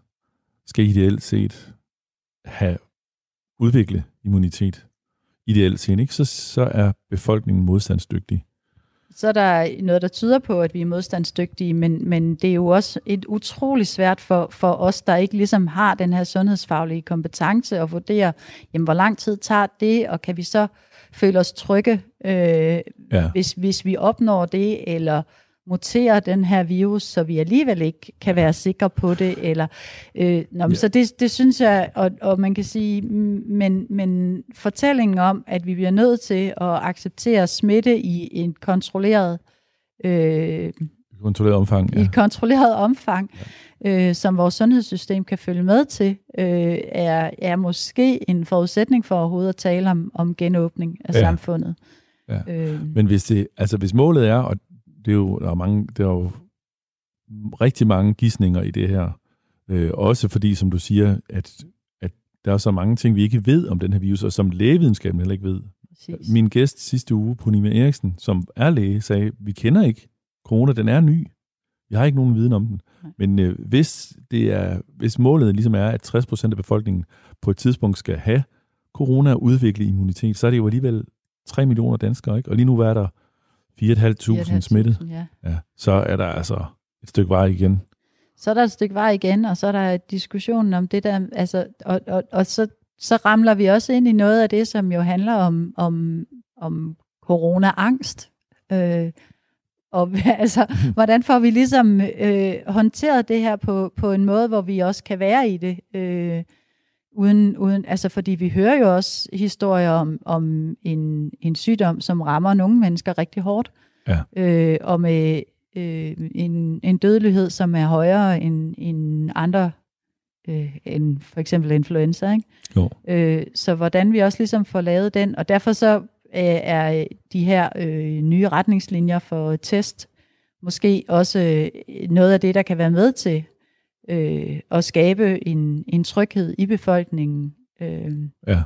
skal ideelt set have udvikle immunitet. Ideelt set, ikke? Så, så er befolkningen modstandsdygtig så er der noget, der tyder på, at vi er modstandsdygtige, men, men det er jo også et utroligt svært for, for os, der ikke ligesom har den her sundhedsfaglige kompetence at vurdere, jamen, hvor lang tid tager det, og kan vi så føle os trygge, øh, ja. hvis, hvis vi opnår det, eller mutere den her virus, så vi alligevel ikke kan være sikre på det. Eller, øh, nå, ja. Så det, det synes jeg, og, og man kan sige, men, men fortællingen om, at vi bliver nødt til at acceptere smitte i en kontrolleret øh, kontrolleret omfang, ja. i et kontrolleret omfang, øh, som vores sundhedssystem kan følge med til, øh, er, er måske en forudsætning for overhovedet at tale om, om genåbning af Ja. ja. samfundet. Ja. Øh, Men hvis, det, altså hvis målet er, og det er jo, der er, mange, der er jo rigtig mange gissninger i det her, øh, også fordi, som du siger, at, at der er så mange ting, vi ikke ved om den her virus, og som lægevidenskaben heller ikke ved. præcis. Min gæst sidste uge, Punima Eriksen, som er læge, sagde, vi kender ikke corona, den er ny. Vi har ikke nogen viden om den. Nej. Men øh, hvis, det er, hvis målet ligesom er, at 60% af befolkningen på et tidspunkt skal have corona og udvikle immunitet, så er det jo alligevel 3 millioner danskere, ikke? Og lige nu er der 4.500 smittet. Ja. Ja, så er der altså et stykke vej igen. Så er der et stykke vej igen, og så er der diskussionen om det der, altså, og, og, og så, så ramler vi også ind i noget af det, som jo handler om, om, om corona-angst. Øh, og altså, hvordan får vi ligesom øh, håndteret det her på, på en måde, hvor vi også kan være i det, øh, uden, uden, altså fordi vi hører jo også historier om, om en, en sygdom, som rammer nogle mennesker rigtig hårdt, Ja. øh, og med øh, en, en dødelighed, som er højere end, end andre, øh, end for eksempel influenza. Ikke? Jo. Øh, så hvordan vi også ligesom får lavet den, og derfor så øh, er de her øh, nye retningslinjer for test måske også øh, noget af det, der kan være med til øh, at skabe en, en tryghed i befolkningen, øh, Ja,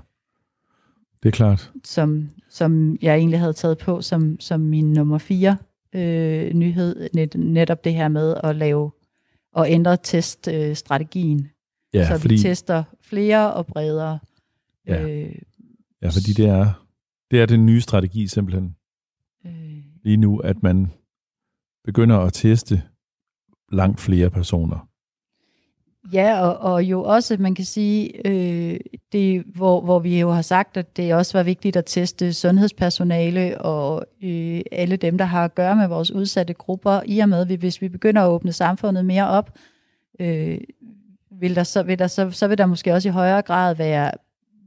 det er klart. som, som jeg egentlig havde taget på som, som min nummer fire øh, nyhed, net, netop det her med at lave og ændre teststrategien, øh, strategien, Ja, så fordi, vi tester flere og bredere. Ja. Øh, ja, fordi det er, det er den nye strategi simpelthen øh, lige nu, at man begynder at teste langt flere personer. Ja, og, og jo også, man kan sige, øh, det, hvor, hvor vi jo har sagt, at det også var vigtigt at teste sundhedspersonale og øh, alle dem, der har at gøre med vores udsatte grupper, i og med, at vi, hvis vi begynder at åbne samfundet mere op, øh, vil der så, vil der så, så vil der måske også i højere grad være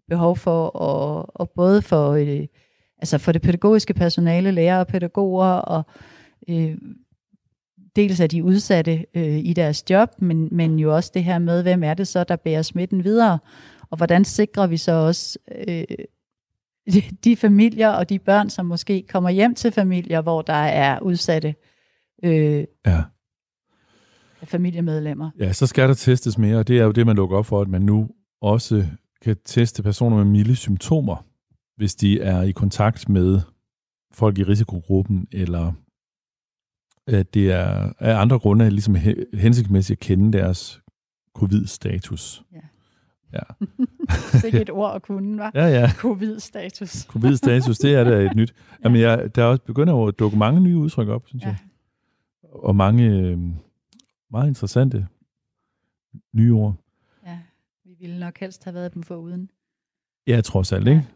behov for, og, og både for, øh, altså for det pædagogiske personale, lærere og pædagoger, og øh, dels er de udsatte øh, i deres job, men, men jo også det her med, hvem er det så, der bærer smitten videre, og hvordan sikrer vi så også øh, de, familier og de børn, som måske kommer hjem til familier, hvor der er udsatte øh, Ja. familiemedlemmer. ja, så skal der testes mere, og det er jo det, man lukker op for, at man nu også kan teste personer med milde symptomer, hvis de er i kontakt med folk i risikogruppen, eller at det er af andre grunde ligesom he- hensigtsmæssigt at kende deres covid-status. Ja. Ja, Det er ikke et ord at kunne, var. ja. ja. Covid-status. Covid-status, det er da et nyt. Jamen, jeg, der er også begynder at dukke mange nye udtryk op, synes Ja. jeg. Og mange øh, meget interessante nye ord. Ja, vi ville nok helst have været dem for uden. Ja, trods alt, ikke?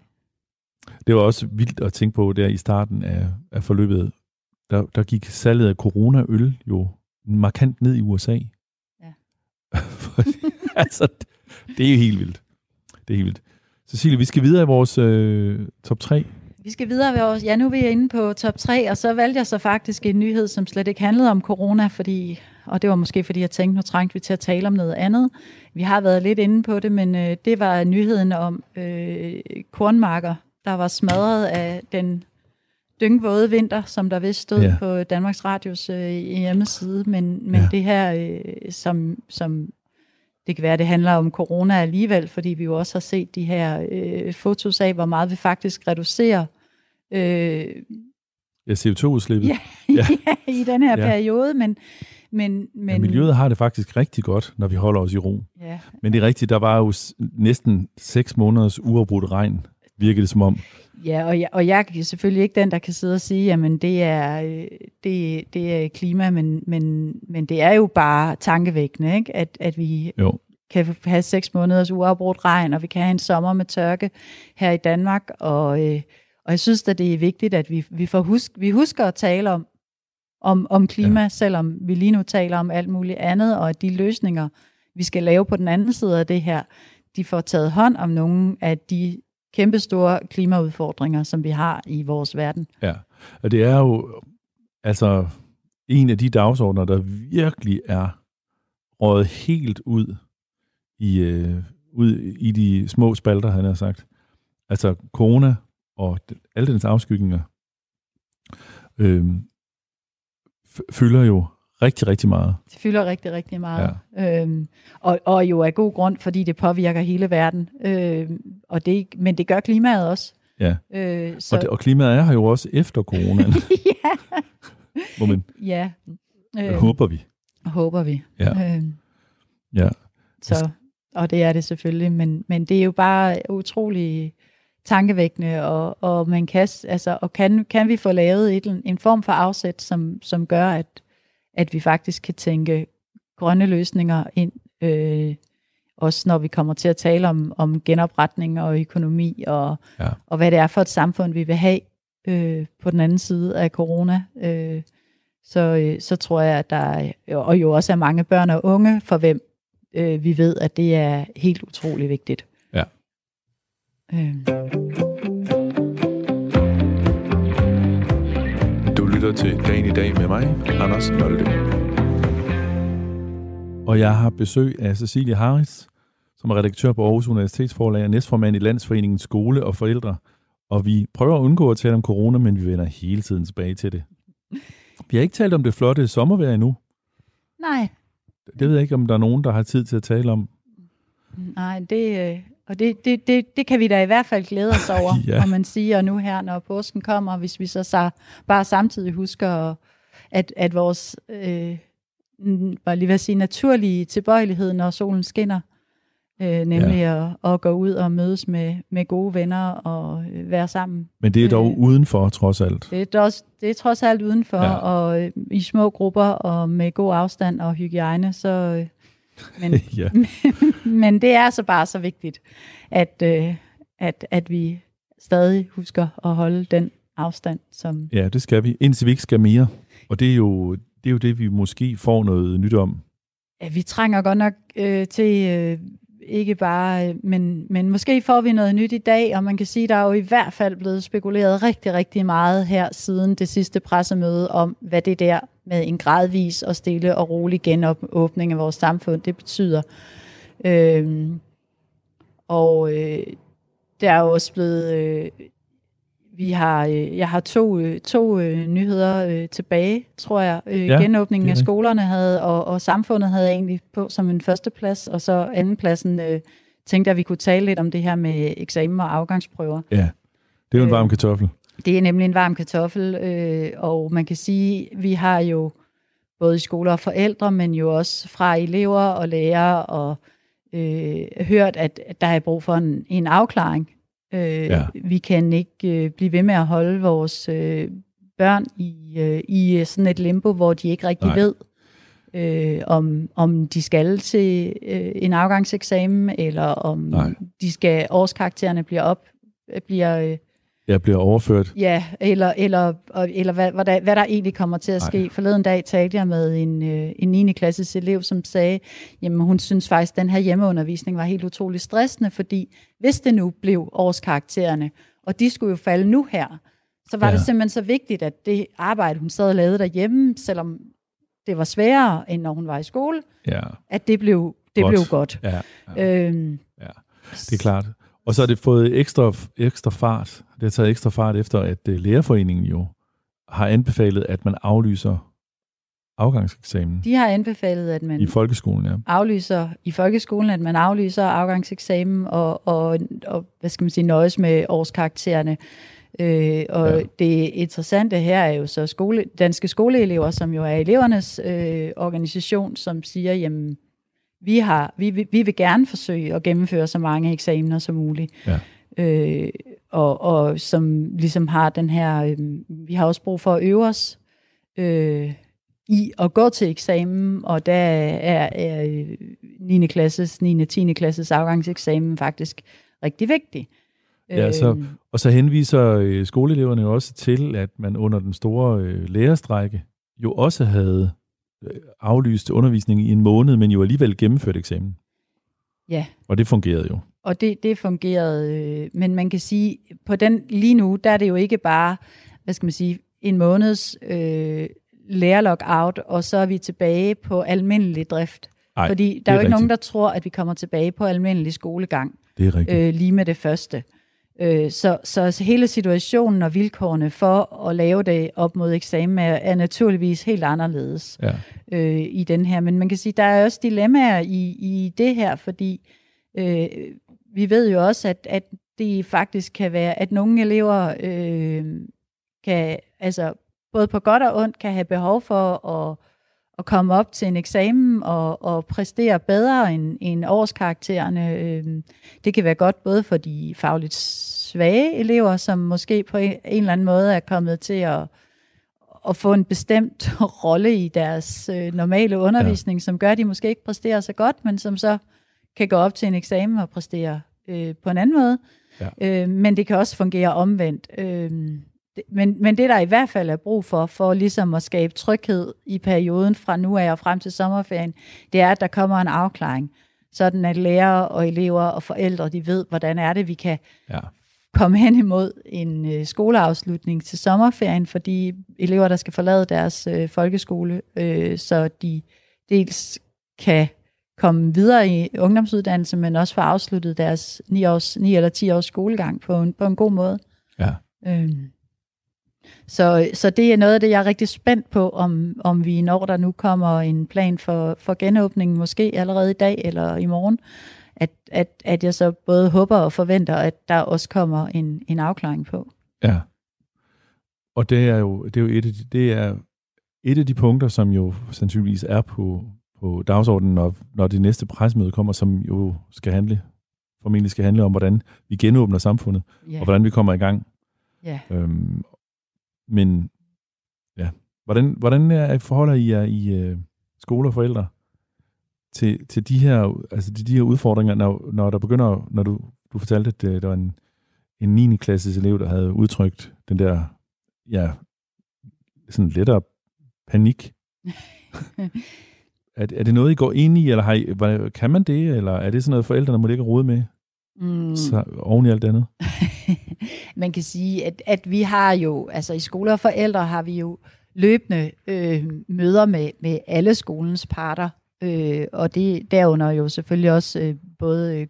Det var også vildt at tænke på der i starten af, af forløbet. Der, der gik salget af coronaøl jo markant ned i USA. Ja. Altså, det er jo helt vildt. Det er helt vildt. Cecilie, vi skal videre i vores øh, top 3. Vi skal videre ved vores, ja nu er vi inde på top 3, og så valgte jeg så faktisk en nyhed, som slet ikke handlede om corona, fordi, og det var måske fordi jeg tænkte, nu trængte vi til at tale om noget andet. Vi har været lidt inde på det, men øh, det var nyheden om øh, kornmarker, der var smadret af den dyngvåde vinter, som der vist stod Ja. ja. på Danmarks Radios øh, hjemmeside, men, men Ja. ja. det her, øh, som, som det kan være, det handler om corona alligevel, fordi vi jo også har set de her øh, fotos af, hvor meget vi faktisk reducerer øh, Ja, CO2-udslippet. Ja. Ja. ja, i den her Ja. ja. periode, men, men, Men men miljøet har det faktisk rigtig godt, når vi holder os i ro. Ja, Men det er rigtigt, der var jo næsten seks måneders uafbrudt regn, virkede det som om. ja og, jeg, og jeg er selvfølgelig ikke den, der kan sidde og sige, jamen det er, øh, det, det er klima, men, men, men det er jo bare tankevækkende, ikke? At, at vi Jo, kan have seks måneders uafbrudt regn, og vi kan have en sommer med tørke her i Danmark, og, øh, og jeg synes at det er vigtigt, at vi, vi, får husk, vi husker at tale om, om, om klima, ja. selvom vi lige nu taler om alt muligt andet, og at de løsninger, vi skal lave på den anden side af det her, de får taget hånd om nogle af de kæmpestore klimaudfordringer, som vi har i vores verden. ja. Og det er jo altså en af de dagsordner, der virkelig er røget helt ud i, øh, ud i de små spalter, han har sagt. Altså corona og alle dens afskygninger øh, fylder jo rigtig, rigtig meget. Det fylder rigtig, rigtig meget. Ja. Øhm, og, og jo af god grund, fordi det påvirker hele verden. Øhm, og det, men det gør klimaet også. Ja, øh, så... og, det, og klimaet er her jo også efter coronaen. ja. Moment. Ja. Øh, håber vi. Håber vi. Ja. Øhm, ja. Så, og det er det selvfølgelig, men, men det er jo bare utrolig tankevækkende, og, og man kan, altså, og kan, kan vi få lavet et, en form for afsæt, som, som gør, at, at vi faktisk kan tænke grønne løsninger ind, øh, også når vi kommer til at tale om, om genopretning og økonomi, og, ja. og hvad det er for et samfund, vi vil have øh, på den anden side af corona. Øh, så, øh, så tror jeg, at der er, og jo også er mange børn og unge, for hvem øh, vi ved, at det er helt utrolig vigtigt. Ja. Øh. Lytter til Dagen i dag med mig, Anders Nolde. Og jeg har besøg af Cecilie Harris, som er redaktør på Aarhus Universitetsforlag og næstformand i Landsforeningen Skole og Forældre. Og vi prøver at undgå at tale om corona, men vi vender hele tiden tilbage til det. Vi har ikke talt om det flotte sommervejr endnu. Nej. Det ved jeg ikke, om der er nogen, der har tid til at tale om. Nej, det, øh, og det, det, det, det kan vi da i hvert fald glæde os over, ja. om man siger, nu her, når påsken kommer, hvis vi så, så bare samtidig husker, at, at vores, øh, var lige ved at sige, naturlige tilbøjelighed, når solen skinner, øh, nemlig ja. at, at gå ud og mødes med, med gode venner og øh, være sammen. Men det er dog øh, udenfor, trods alt. Det er, også, det er trods alt udenfor, ja. og øh, i små grupper og med god afstand og hygiejne, så... Øh, men, ja. men det er så bare så vigtigt, at, øh, at, at vi stadig husker at holde den afstand. Som ja, det skal vi, indtil vi ikke skal mere. Og det er jo det, er jo det vi måske får noget nyt om. Ja, vi trænger godt nok øh, til øh, ikke bare, øh, men, men måske får vi noget nyt i dag, og man kan sige, der er jo i hvert fald blevet spekuleret rigtig, rigtig meget her siden det sidste pressemøde om, hvad det der med en gradvis og stille og rolig genåbning af vores samfund, det betyder. Øhm, og øh, der er også blevet øh, vi har, øh, jeg har to, øh, to øh, nyheder øh, tilbage, tror jeg. Øh, ja, genåbningen af skolerne havde, og, og samfundet havde egentlig på som en første plads, og så anden pladsen øh, tænkte jeg, at vi kunne tale lidt om det her med eksamen og afgangsprøver. Ja, det er jo en varm kartoffel. Det er nemlig en varm kartoffel, øh, og man kan sige, vi har jo både i skoler og forældre, men jo også fra elever og lærere, og øh, hørt, at, at der er brug for en, en afklaring Øh, ja. Vi kan ikke øh, blive ved med at holde vores øh, børn i, øh, i sådan et limbo, hvor de ikke rigtig Nej. ved, øh, om, om de skal til øh, en afgangseksamen, eller om Nej. de skal årskaraktererne bliver op, bliver øh, Ja, bliver overført. Ja, eller, eller, eller hvad, hvad, der, hvad der egentlig kommer til at ske. Ej. Forleden dag talte jeg med en, øh, en 9. klasses elev, som sagde, jamen hun synes faktisk, at den her hjemmeundervisning var helt utrolig stressende, fordi hvis det nu blev årskaraktererne, og de skulle jo falde nu her, så var ja. det simpelthen så vigtigt, at det arbejde, hun sad og lavede derhjemme, selvom det var sværere, end når hun var i skole, ja. at det blev, det godt. blev godt. Ja, ja. Øhm, ja, det er klart. Og så har det fået ekstra, ekstra fart. Det har taget ekstra fart efter, at uh, Lærerforeningen jo har anbefalet, at man aflyser afgangseksamen. De har anbefalet, at man i folkeskolen, ja. aflyser i folkeskolen, at man aflyser afgangseksamen og, og, og hvad skal man sige, nøjes med årskaraktererne. Øh, og ja. det interessante her er jo så skole, danske skoleelever, som jo er elevernes øh, organisation, som siger, jamen vi, har, vi, vi, vi vil gerne forsøge at gennemføre så mange eksamener som muligt. Ja. Øh, og, og som ligesom har den her, øh, vi har også brug for at øve os øh, i at gå til eksamen, og der er, er 9. klasses, 9. og 10. klasses afgangseksamen faktisk rigtig vigtig. Ja, så, øhm. og så henviser øh, skoleeleverne jo også til, at man under den store øh, lærerstrække jo også havde Øh, aflyste undervisning i en måned, men jo alligevel gennemført eksamen. Ja. Og det fungerede jo. Og det, det fungerede, øh, men man kan sige, på den lige nu, der er det jo ikke bare, hvad skal man sige, en måneds øh, lærerlockout, og så er vi tilbage på almindelig drift. Ej, Fordi der er jo ikke nogen, rigtigt. der tror, at vi kommer tilbage på almindelig skolegang Det er rigtigt. øh, lige med det første. Øh, så, så hele situationen og vilkårene for at lave det op mod eksamen er, er naturligvis helt anderledes Ja. øh, i den her. Men man kan sige, der er også dilemmaer i, i det her, fordi øh, vi ved jo også, at, at det faktisk kan være, at nogle elever øh, kan, altså både på godt og ondt, kan have behov for at, at komme op til en eksamen og, og præstere bedre end, end årskaraktererne. Øh, det kan være godt både for de fagligt svage elever, som måske på en, en eller anden måde er kommet til at, at få en bestemt rolle i deres øh, normale undervisning, ja. som gør, at de måske ikke præsterer så godt, men som så kan gå op til en eksamen og præstere øh, på en anden måde. Ja. Øh, men det kan også fungere omvendt. Øh, men, men det, der i hvert fald er brug for, for ligesom at skabe tryghed i perioden fra nu af og frem til sommerferien, det er, at der kommer en afklaring. Sådan at lærere og elever og forældre, de ved, hvordan er det, vi kan Ja. komme hen imod en øh, skoleafslutning til sommerferien for de elever, der skal forlade deres øh, folkeskole, øh, så de dels kan komme videre i ungdomsuddannelse, men også få afsluttet deres 9, års, 9 eller 10 års skolegang på en, på en god måde. Ja. Øhm. Så, så det er noget af det, jeg er rigtig spændt på, om, om vi når der nu kommer en plan for, for genåbningen, måske allerede i dag eller i morgen, at, at, at jeg så både håber og forventer, at der også kommer en, en afklaring på. Ja. Og det er jo, det er jo et, af de, det er et af de punkter, som jo sandsynligvis er på, på dagsordenen, når, når det næste pressemøde kommer, som jo skal handle, formentlig skal handle om, hvordan vi genåbner samfundet, Ja. og hvordan vi kommer i gang. ja. Øhm, men ja, hvordan, hvordan er, forholder I jer i øh, skole og forældre til, til de her, altså til de her udfordringer, når, når der begynder, når du, du fortalte, at øh, der var en, en 9. klasses elev, der havde udtrykt den der, ja, sådan lettere panik. er, er det noget, I går ind i, eller har I, hvad- kan man det, eller er det sådan noget, forældrene må ligge og rode med, Mm. så, oven i alt andet? Man kan sige, at, at vi har jo, altså i skole og forældre har vi jo løbende øh, møder med, med alle skolens parter, øh, og det derunder jo selvfølgelig også øh, både øh,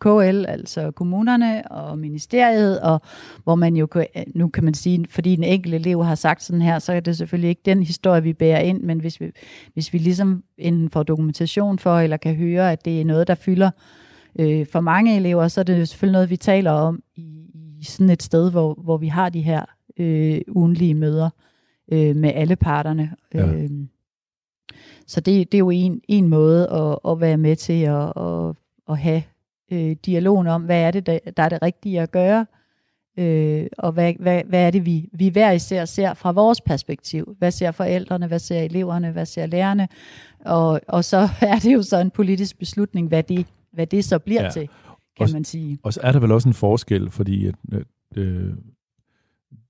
KL, altså kommunerne og ministeriet, og hvor man jo, kan- nu kan man sige, fordi en enkelt elev har sagt sådan her, så er det selvfølgelig ikke den historie, vi bærer ind, men hvis vi, hvis vi ligesom enten får dokumentation for, eller kan høre, at det er noget, der fylder øh, for mange elever, så er det jo selvfølgelig noget, vi taler om i, i sådan et sted, hvor, hvor vi har de her øh, ugenlige møder øh, med alle parterne. Ja. Så det, det er jo en, en måde at, at være med til at, at, at have øh, dialogen om, hvad er det, der, der er det rigtige at gøre, øh, og hvad, hvad, hvad er det, vi, vi hver især ser fra vores perspektiv. Hvad ser forældrene, hvad ser eleverne, hvad ser lærerne, og, og så er det jo så en politisk beslutning, hvad det, hvad det så bliver Ja. til, kan Også- man sige. Og så er der vel også en forskel, fordi at, øh,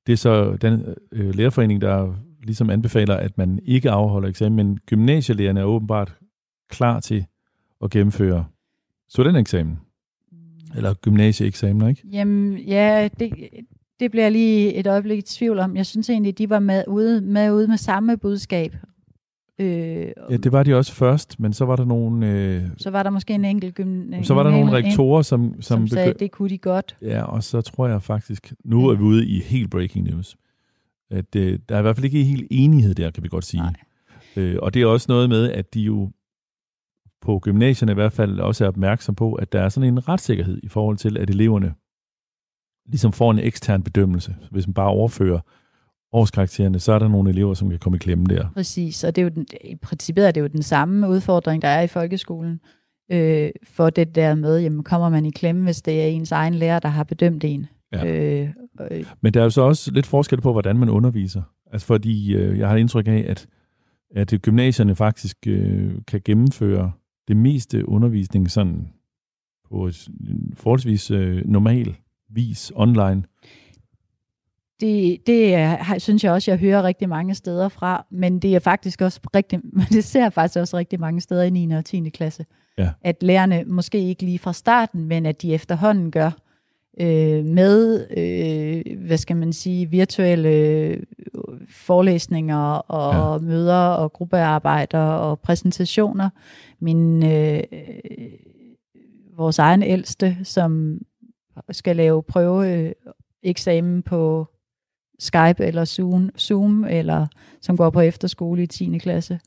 det er så den øh, lærerforening, der ligesom anbefaler, at man ikke afholder eksamen, men gymnasielærerne er åbenbart klar til at gennemføre studentereksamen, eller gymnasieeksamener, ikke? Jamen, ja, det, det bliver jeg lige et øjeblik i tvivl om. Jeg synes egentlig, de var med ude med, ude med samme budskab. Øh, Ja, det var de også først, men så var der nogle, øh, så var der måske en enkelt gym, så var der nogle rektorer, som, som, som sagde, at det kunne de godt. Ja, og så tror jeg faktisk, nu er vi ude i helt breaking news, at øh, der er i hvert fald ikke helt enighed der, kan vi godt sige. Nej. Øh, og det er også noget med, at de jo på gymnasierne i hvert fald også er opmærksom på, at der er sådan en retssikkerhed i forhold til, at eleverne ligesom får en ekstern bedømmelse. Hvis man bare overfører årskaraktererne, så er der nogle elever, som kan komme i klemme der. Præcis, og det er jo den, i princippet er det jo den samme udfordring, der er i folkeskolen. Øh, for det der med, jamen kommer man i klemme, hvis det er ens egen lærer, der har bedømt en. Ja. Øh, øh, Men der er jo så også lidt forskel på, hvordan man underviser. Altså fordi øh, jeg har indtryk af, at, at gymnasierne faktisk øh, kan gennemføre det meste undervisning sådan på et forholdsvis øh, normal vis online. Det, det er, synes jeg også, jeg hører rigtig mange steder fra, men det er faktisk også rigtig, det ser jeg faktisk også rigtig mange steder i 9. og 10. klasse. Ja. At lærerne måske ikke lige fra starten, men at de efterhånden gør øh, med, øh, hvad skal man sige, virtuelle øh, forelæsninger og ja. møder og gruppearbejder og præsentationer. Min, øh, vores egen ældste, som skal lave prøve øh, eksamen på Skype eller Zoom, Zoom, eller som går på efterskole i 10. klasse.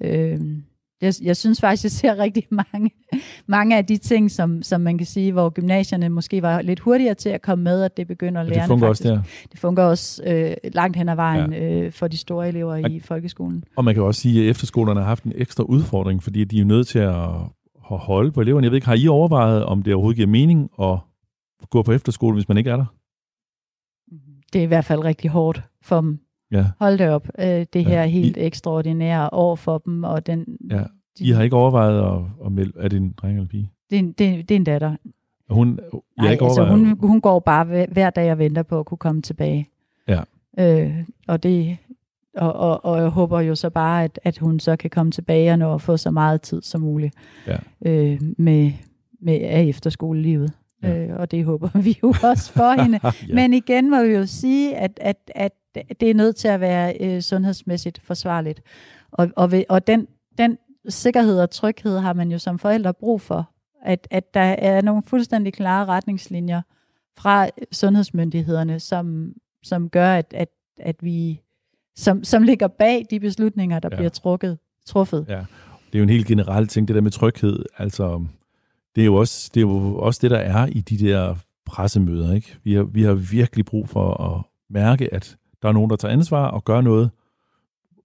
Øh, jeg, jeg synes faktisk, jeg ser rigtig mange, mange af de ting, som, som man kan sige, hvor gymnasierne måske var lidt hurtigere til at komme med, at det begynder at lære. Det fungerer faktisk. også der. Det fungerer også øh, langt hen ad vejen ja. øh, for de store elever i folkeskolen. Og man kan også sige, at efterskolerne har haft en ekstra udfordring, fordi de er nødt til at holde på eleverne. Jeg ved ikke, har I overvejet, om det overhovedet giver mening at gå på efterskole, hvis man ikke er der? Det er i hvert fald rigtig hårdt for dem. Ja. Hold det op. Øh, det her ja. helt I, ekstraordinære år for dem. Og den, ja. I har ikke overvejet at, at melde, er det en dreng eller pige? Det er en, det, det er en datter. Og hun, jeg Nej, ikke altså hun, hun går bare hver dag og venter på at kunne komme tilbage. Ja. Øh, og det, og, og, og jeg håber jo så bare, at, at hun så kan komme tilbage og nå at få så meget tid som muligt ja. øh, med, med af efterskolelivet. Ja. Øh, og det håber vi jo også for hende. ja. Men igen må vi jo sige, at, at, at det er nødt til at være øh, sundhedsmæssigt forsvarligt. Og, og, ved, og den, den sikkerhed og tryghed har man jo som forældre brug for. At, at der er nogle fuldstændig klare retningslinjer fra sundhedsmyndighederne, som, som gør, at, at, at vi som, som ligger bag de beslutninger, der ja. bliver trukket, truffet. Ja. Det er jo en helt generel ting, det der med tryghed. Altså, det er jo også det, er jo også det der er i de der pressemøder. Ikke? Vi, har, vi har virkelig brug for at mærke, at der er nogen, der tager ansvar og gør noget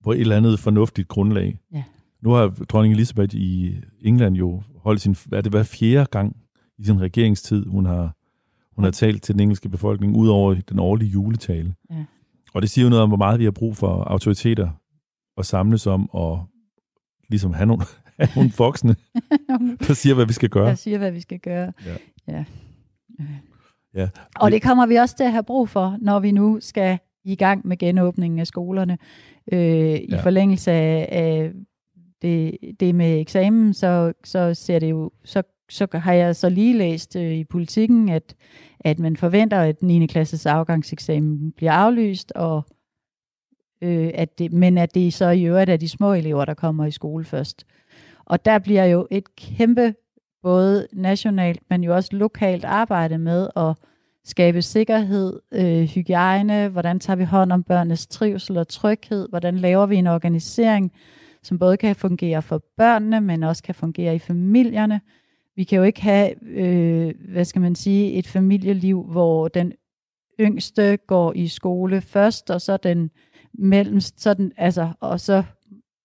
på et eller andet fornuftigt grundlag. Ja. Nu har dronning Elisabeth i England jo holdt sin, hvad det hver fjerde gang i sin regeringstid, hun har, hun har talt til den engelske befolkning, ud over den årlige juletale. Ja. Og det siger jo noget om, hvor meget vi har brug for autoriteter at samles om og ligesom have nogle, nogle voksne, der siger, hvad vi skal gøre. Der siger, hvad vi skal gøre. Ja. ja. Ja. Og det kommer vi også til at have brug for, når vi nu skal i gang med genåbningen af skolerne. Øh, I ja. forlængelse af, af det, det med eksamen, så, så ser det jo, så, så har jeg så lige læst øh, i politikken, at, at man forventer, at 9. klasses afgangseksamen bliver aflyst, og øh, at det, men at det så i øvrigt er de små elever, der kommer i skole først. Og der bliver jo et kæmpe, både nationalt, men jo også lokalt arbejde med at skabe sikkerhed, øh, hygiejne, hvordan tager vi hånd om børnenes trivsel og tryghed, hvordan laver vi en organisering, som både kan fungere for børnene, men også kan fungere i familierne. Vi kan jo ikke have, øh, hvad skal man sige, et familieliv, hvor den yngste går i skole først, og så den mellemst, så den, altså, og så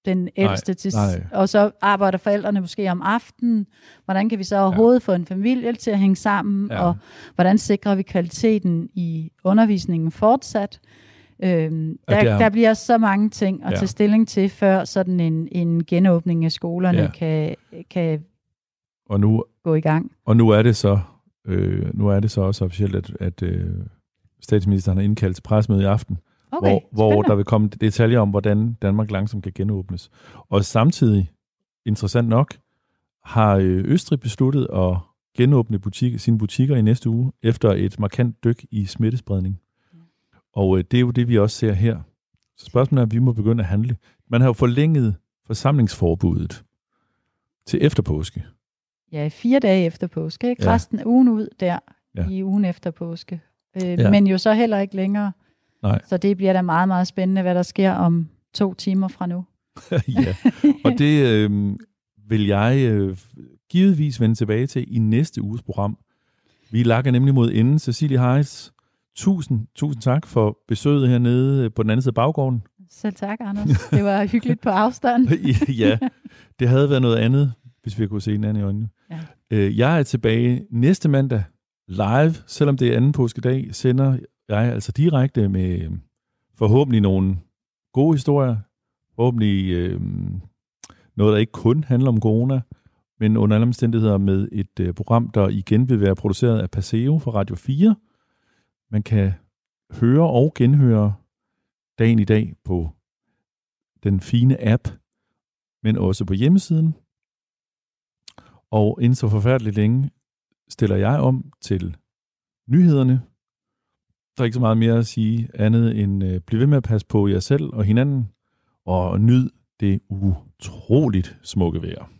den ældste nej, til, nej. og så arbejder forældrene måske om aftenen. Hvordan kan vi så overhovedet ja. få en familie til at hænge sammen, ja. og hvordan sikrer vi kvaliteten i undervisningen fortsat? Øhm, der, er, der bliver så mange ting at ja. tage stilling til, før sådan en, en genåbning af skolerne ja. kan, kan og nu, gå i gang. Og nu er det så, øh, nu er det så også officielt, at, at øh, statsministeren har indkaldt til presmøde i aften, okay, hvor, hvor der vil komme detaljer om, hvordan Danmark langsomt kan genåbnes. Og samtidig, interessant nok, har øh, Østrig besluttet at genåbne butik, sine butikker i næste uge, efter et markant dyk i smittespredning. Og øh, det er jo det, vi også ser her. Så spørgsmålet er, at vi må begynde at handle. Man har jo forlænget forsamlingsforbuddet til efter påske. Ja, fire dage efter påske. Ikke? Ja. Resten af ugen ud der ja. i ugen efter påske. Øh, ja. Men jo så heller ikke længere. Nej. Så det bliver da meget, meget spændende, hvad der sker om to timer fra nu. ja, og det øh, vil jeg øh, givetvis vende tilbage til i næste uges program. Vi lakker nemlig mod enden. Cecilie Heiss, tusind, tusind tak for besøget hernede på den anden side af baggården. Selv tak, Anders. Det var hyggeligt på afstand. ja, det havde været noget andet, hvis vi kunne se hinanden i øjnene. Ja. Øh, jeg er tilbage næste mandag live, selvom det er anden påskedag, sender jeg altså direkte med øh, forhåbentlig nogle gode historier, forhåbentlig øh, noget, der ikke kun handler om corona, men under alle omstændigheder med et øh, program, der igen vil være produceret af Paseo fra Radio 4. Man kan høre og genhøre dagen i dag på den fine app, men også på hjemmesiden. Og inden så forfærdeligt længe stiller jeg om til nyhederne, der er ikke så meget mere at sige andet end øh, bliv ved med at passe på jer selv og hinanden, og nyd det utroligt smukke vejr.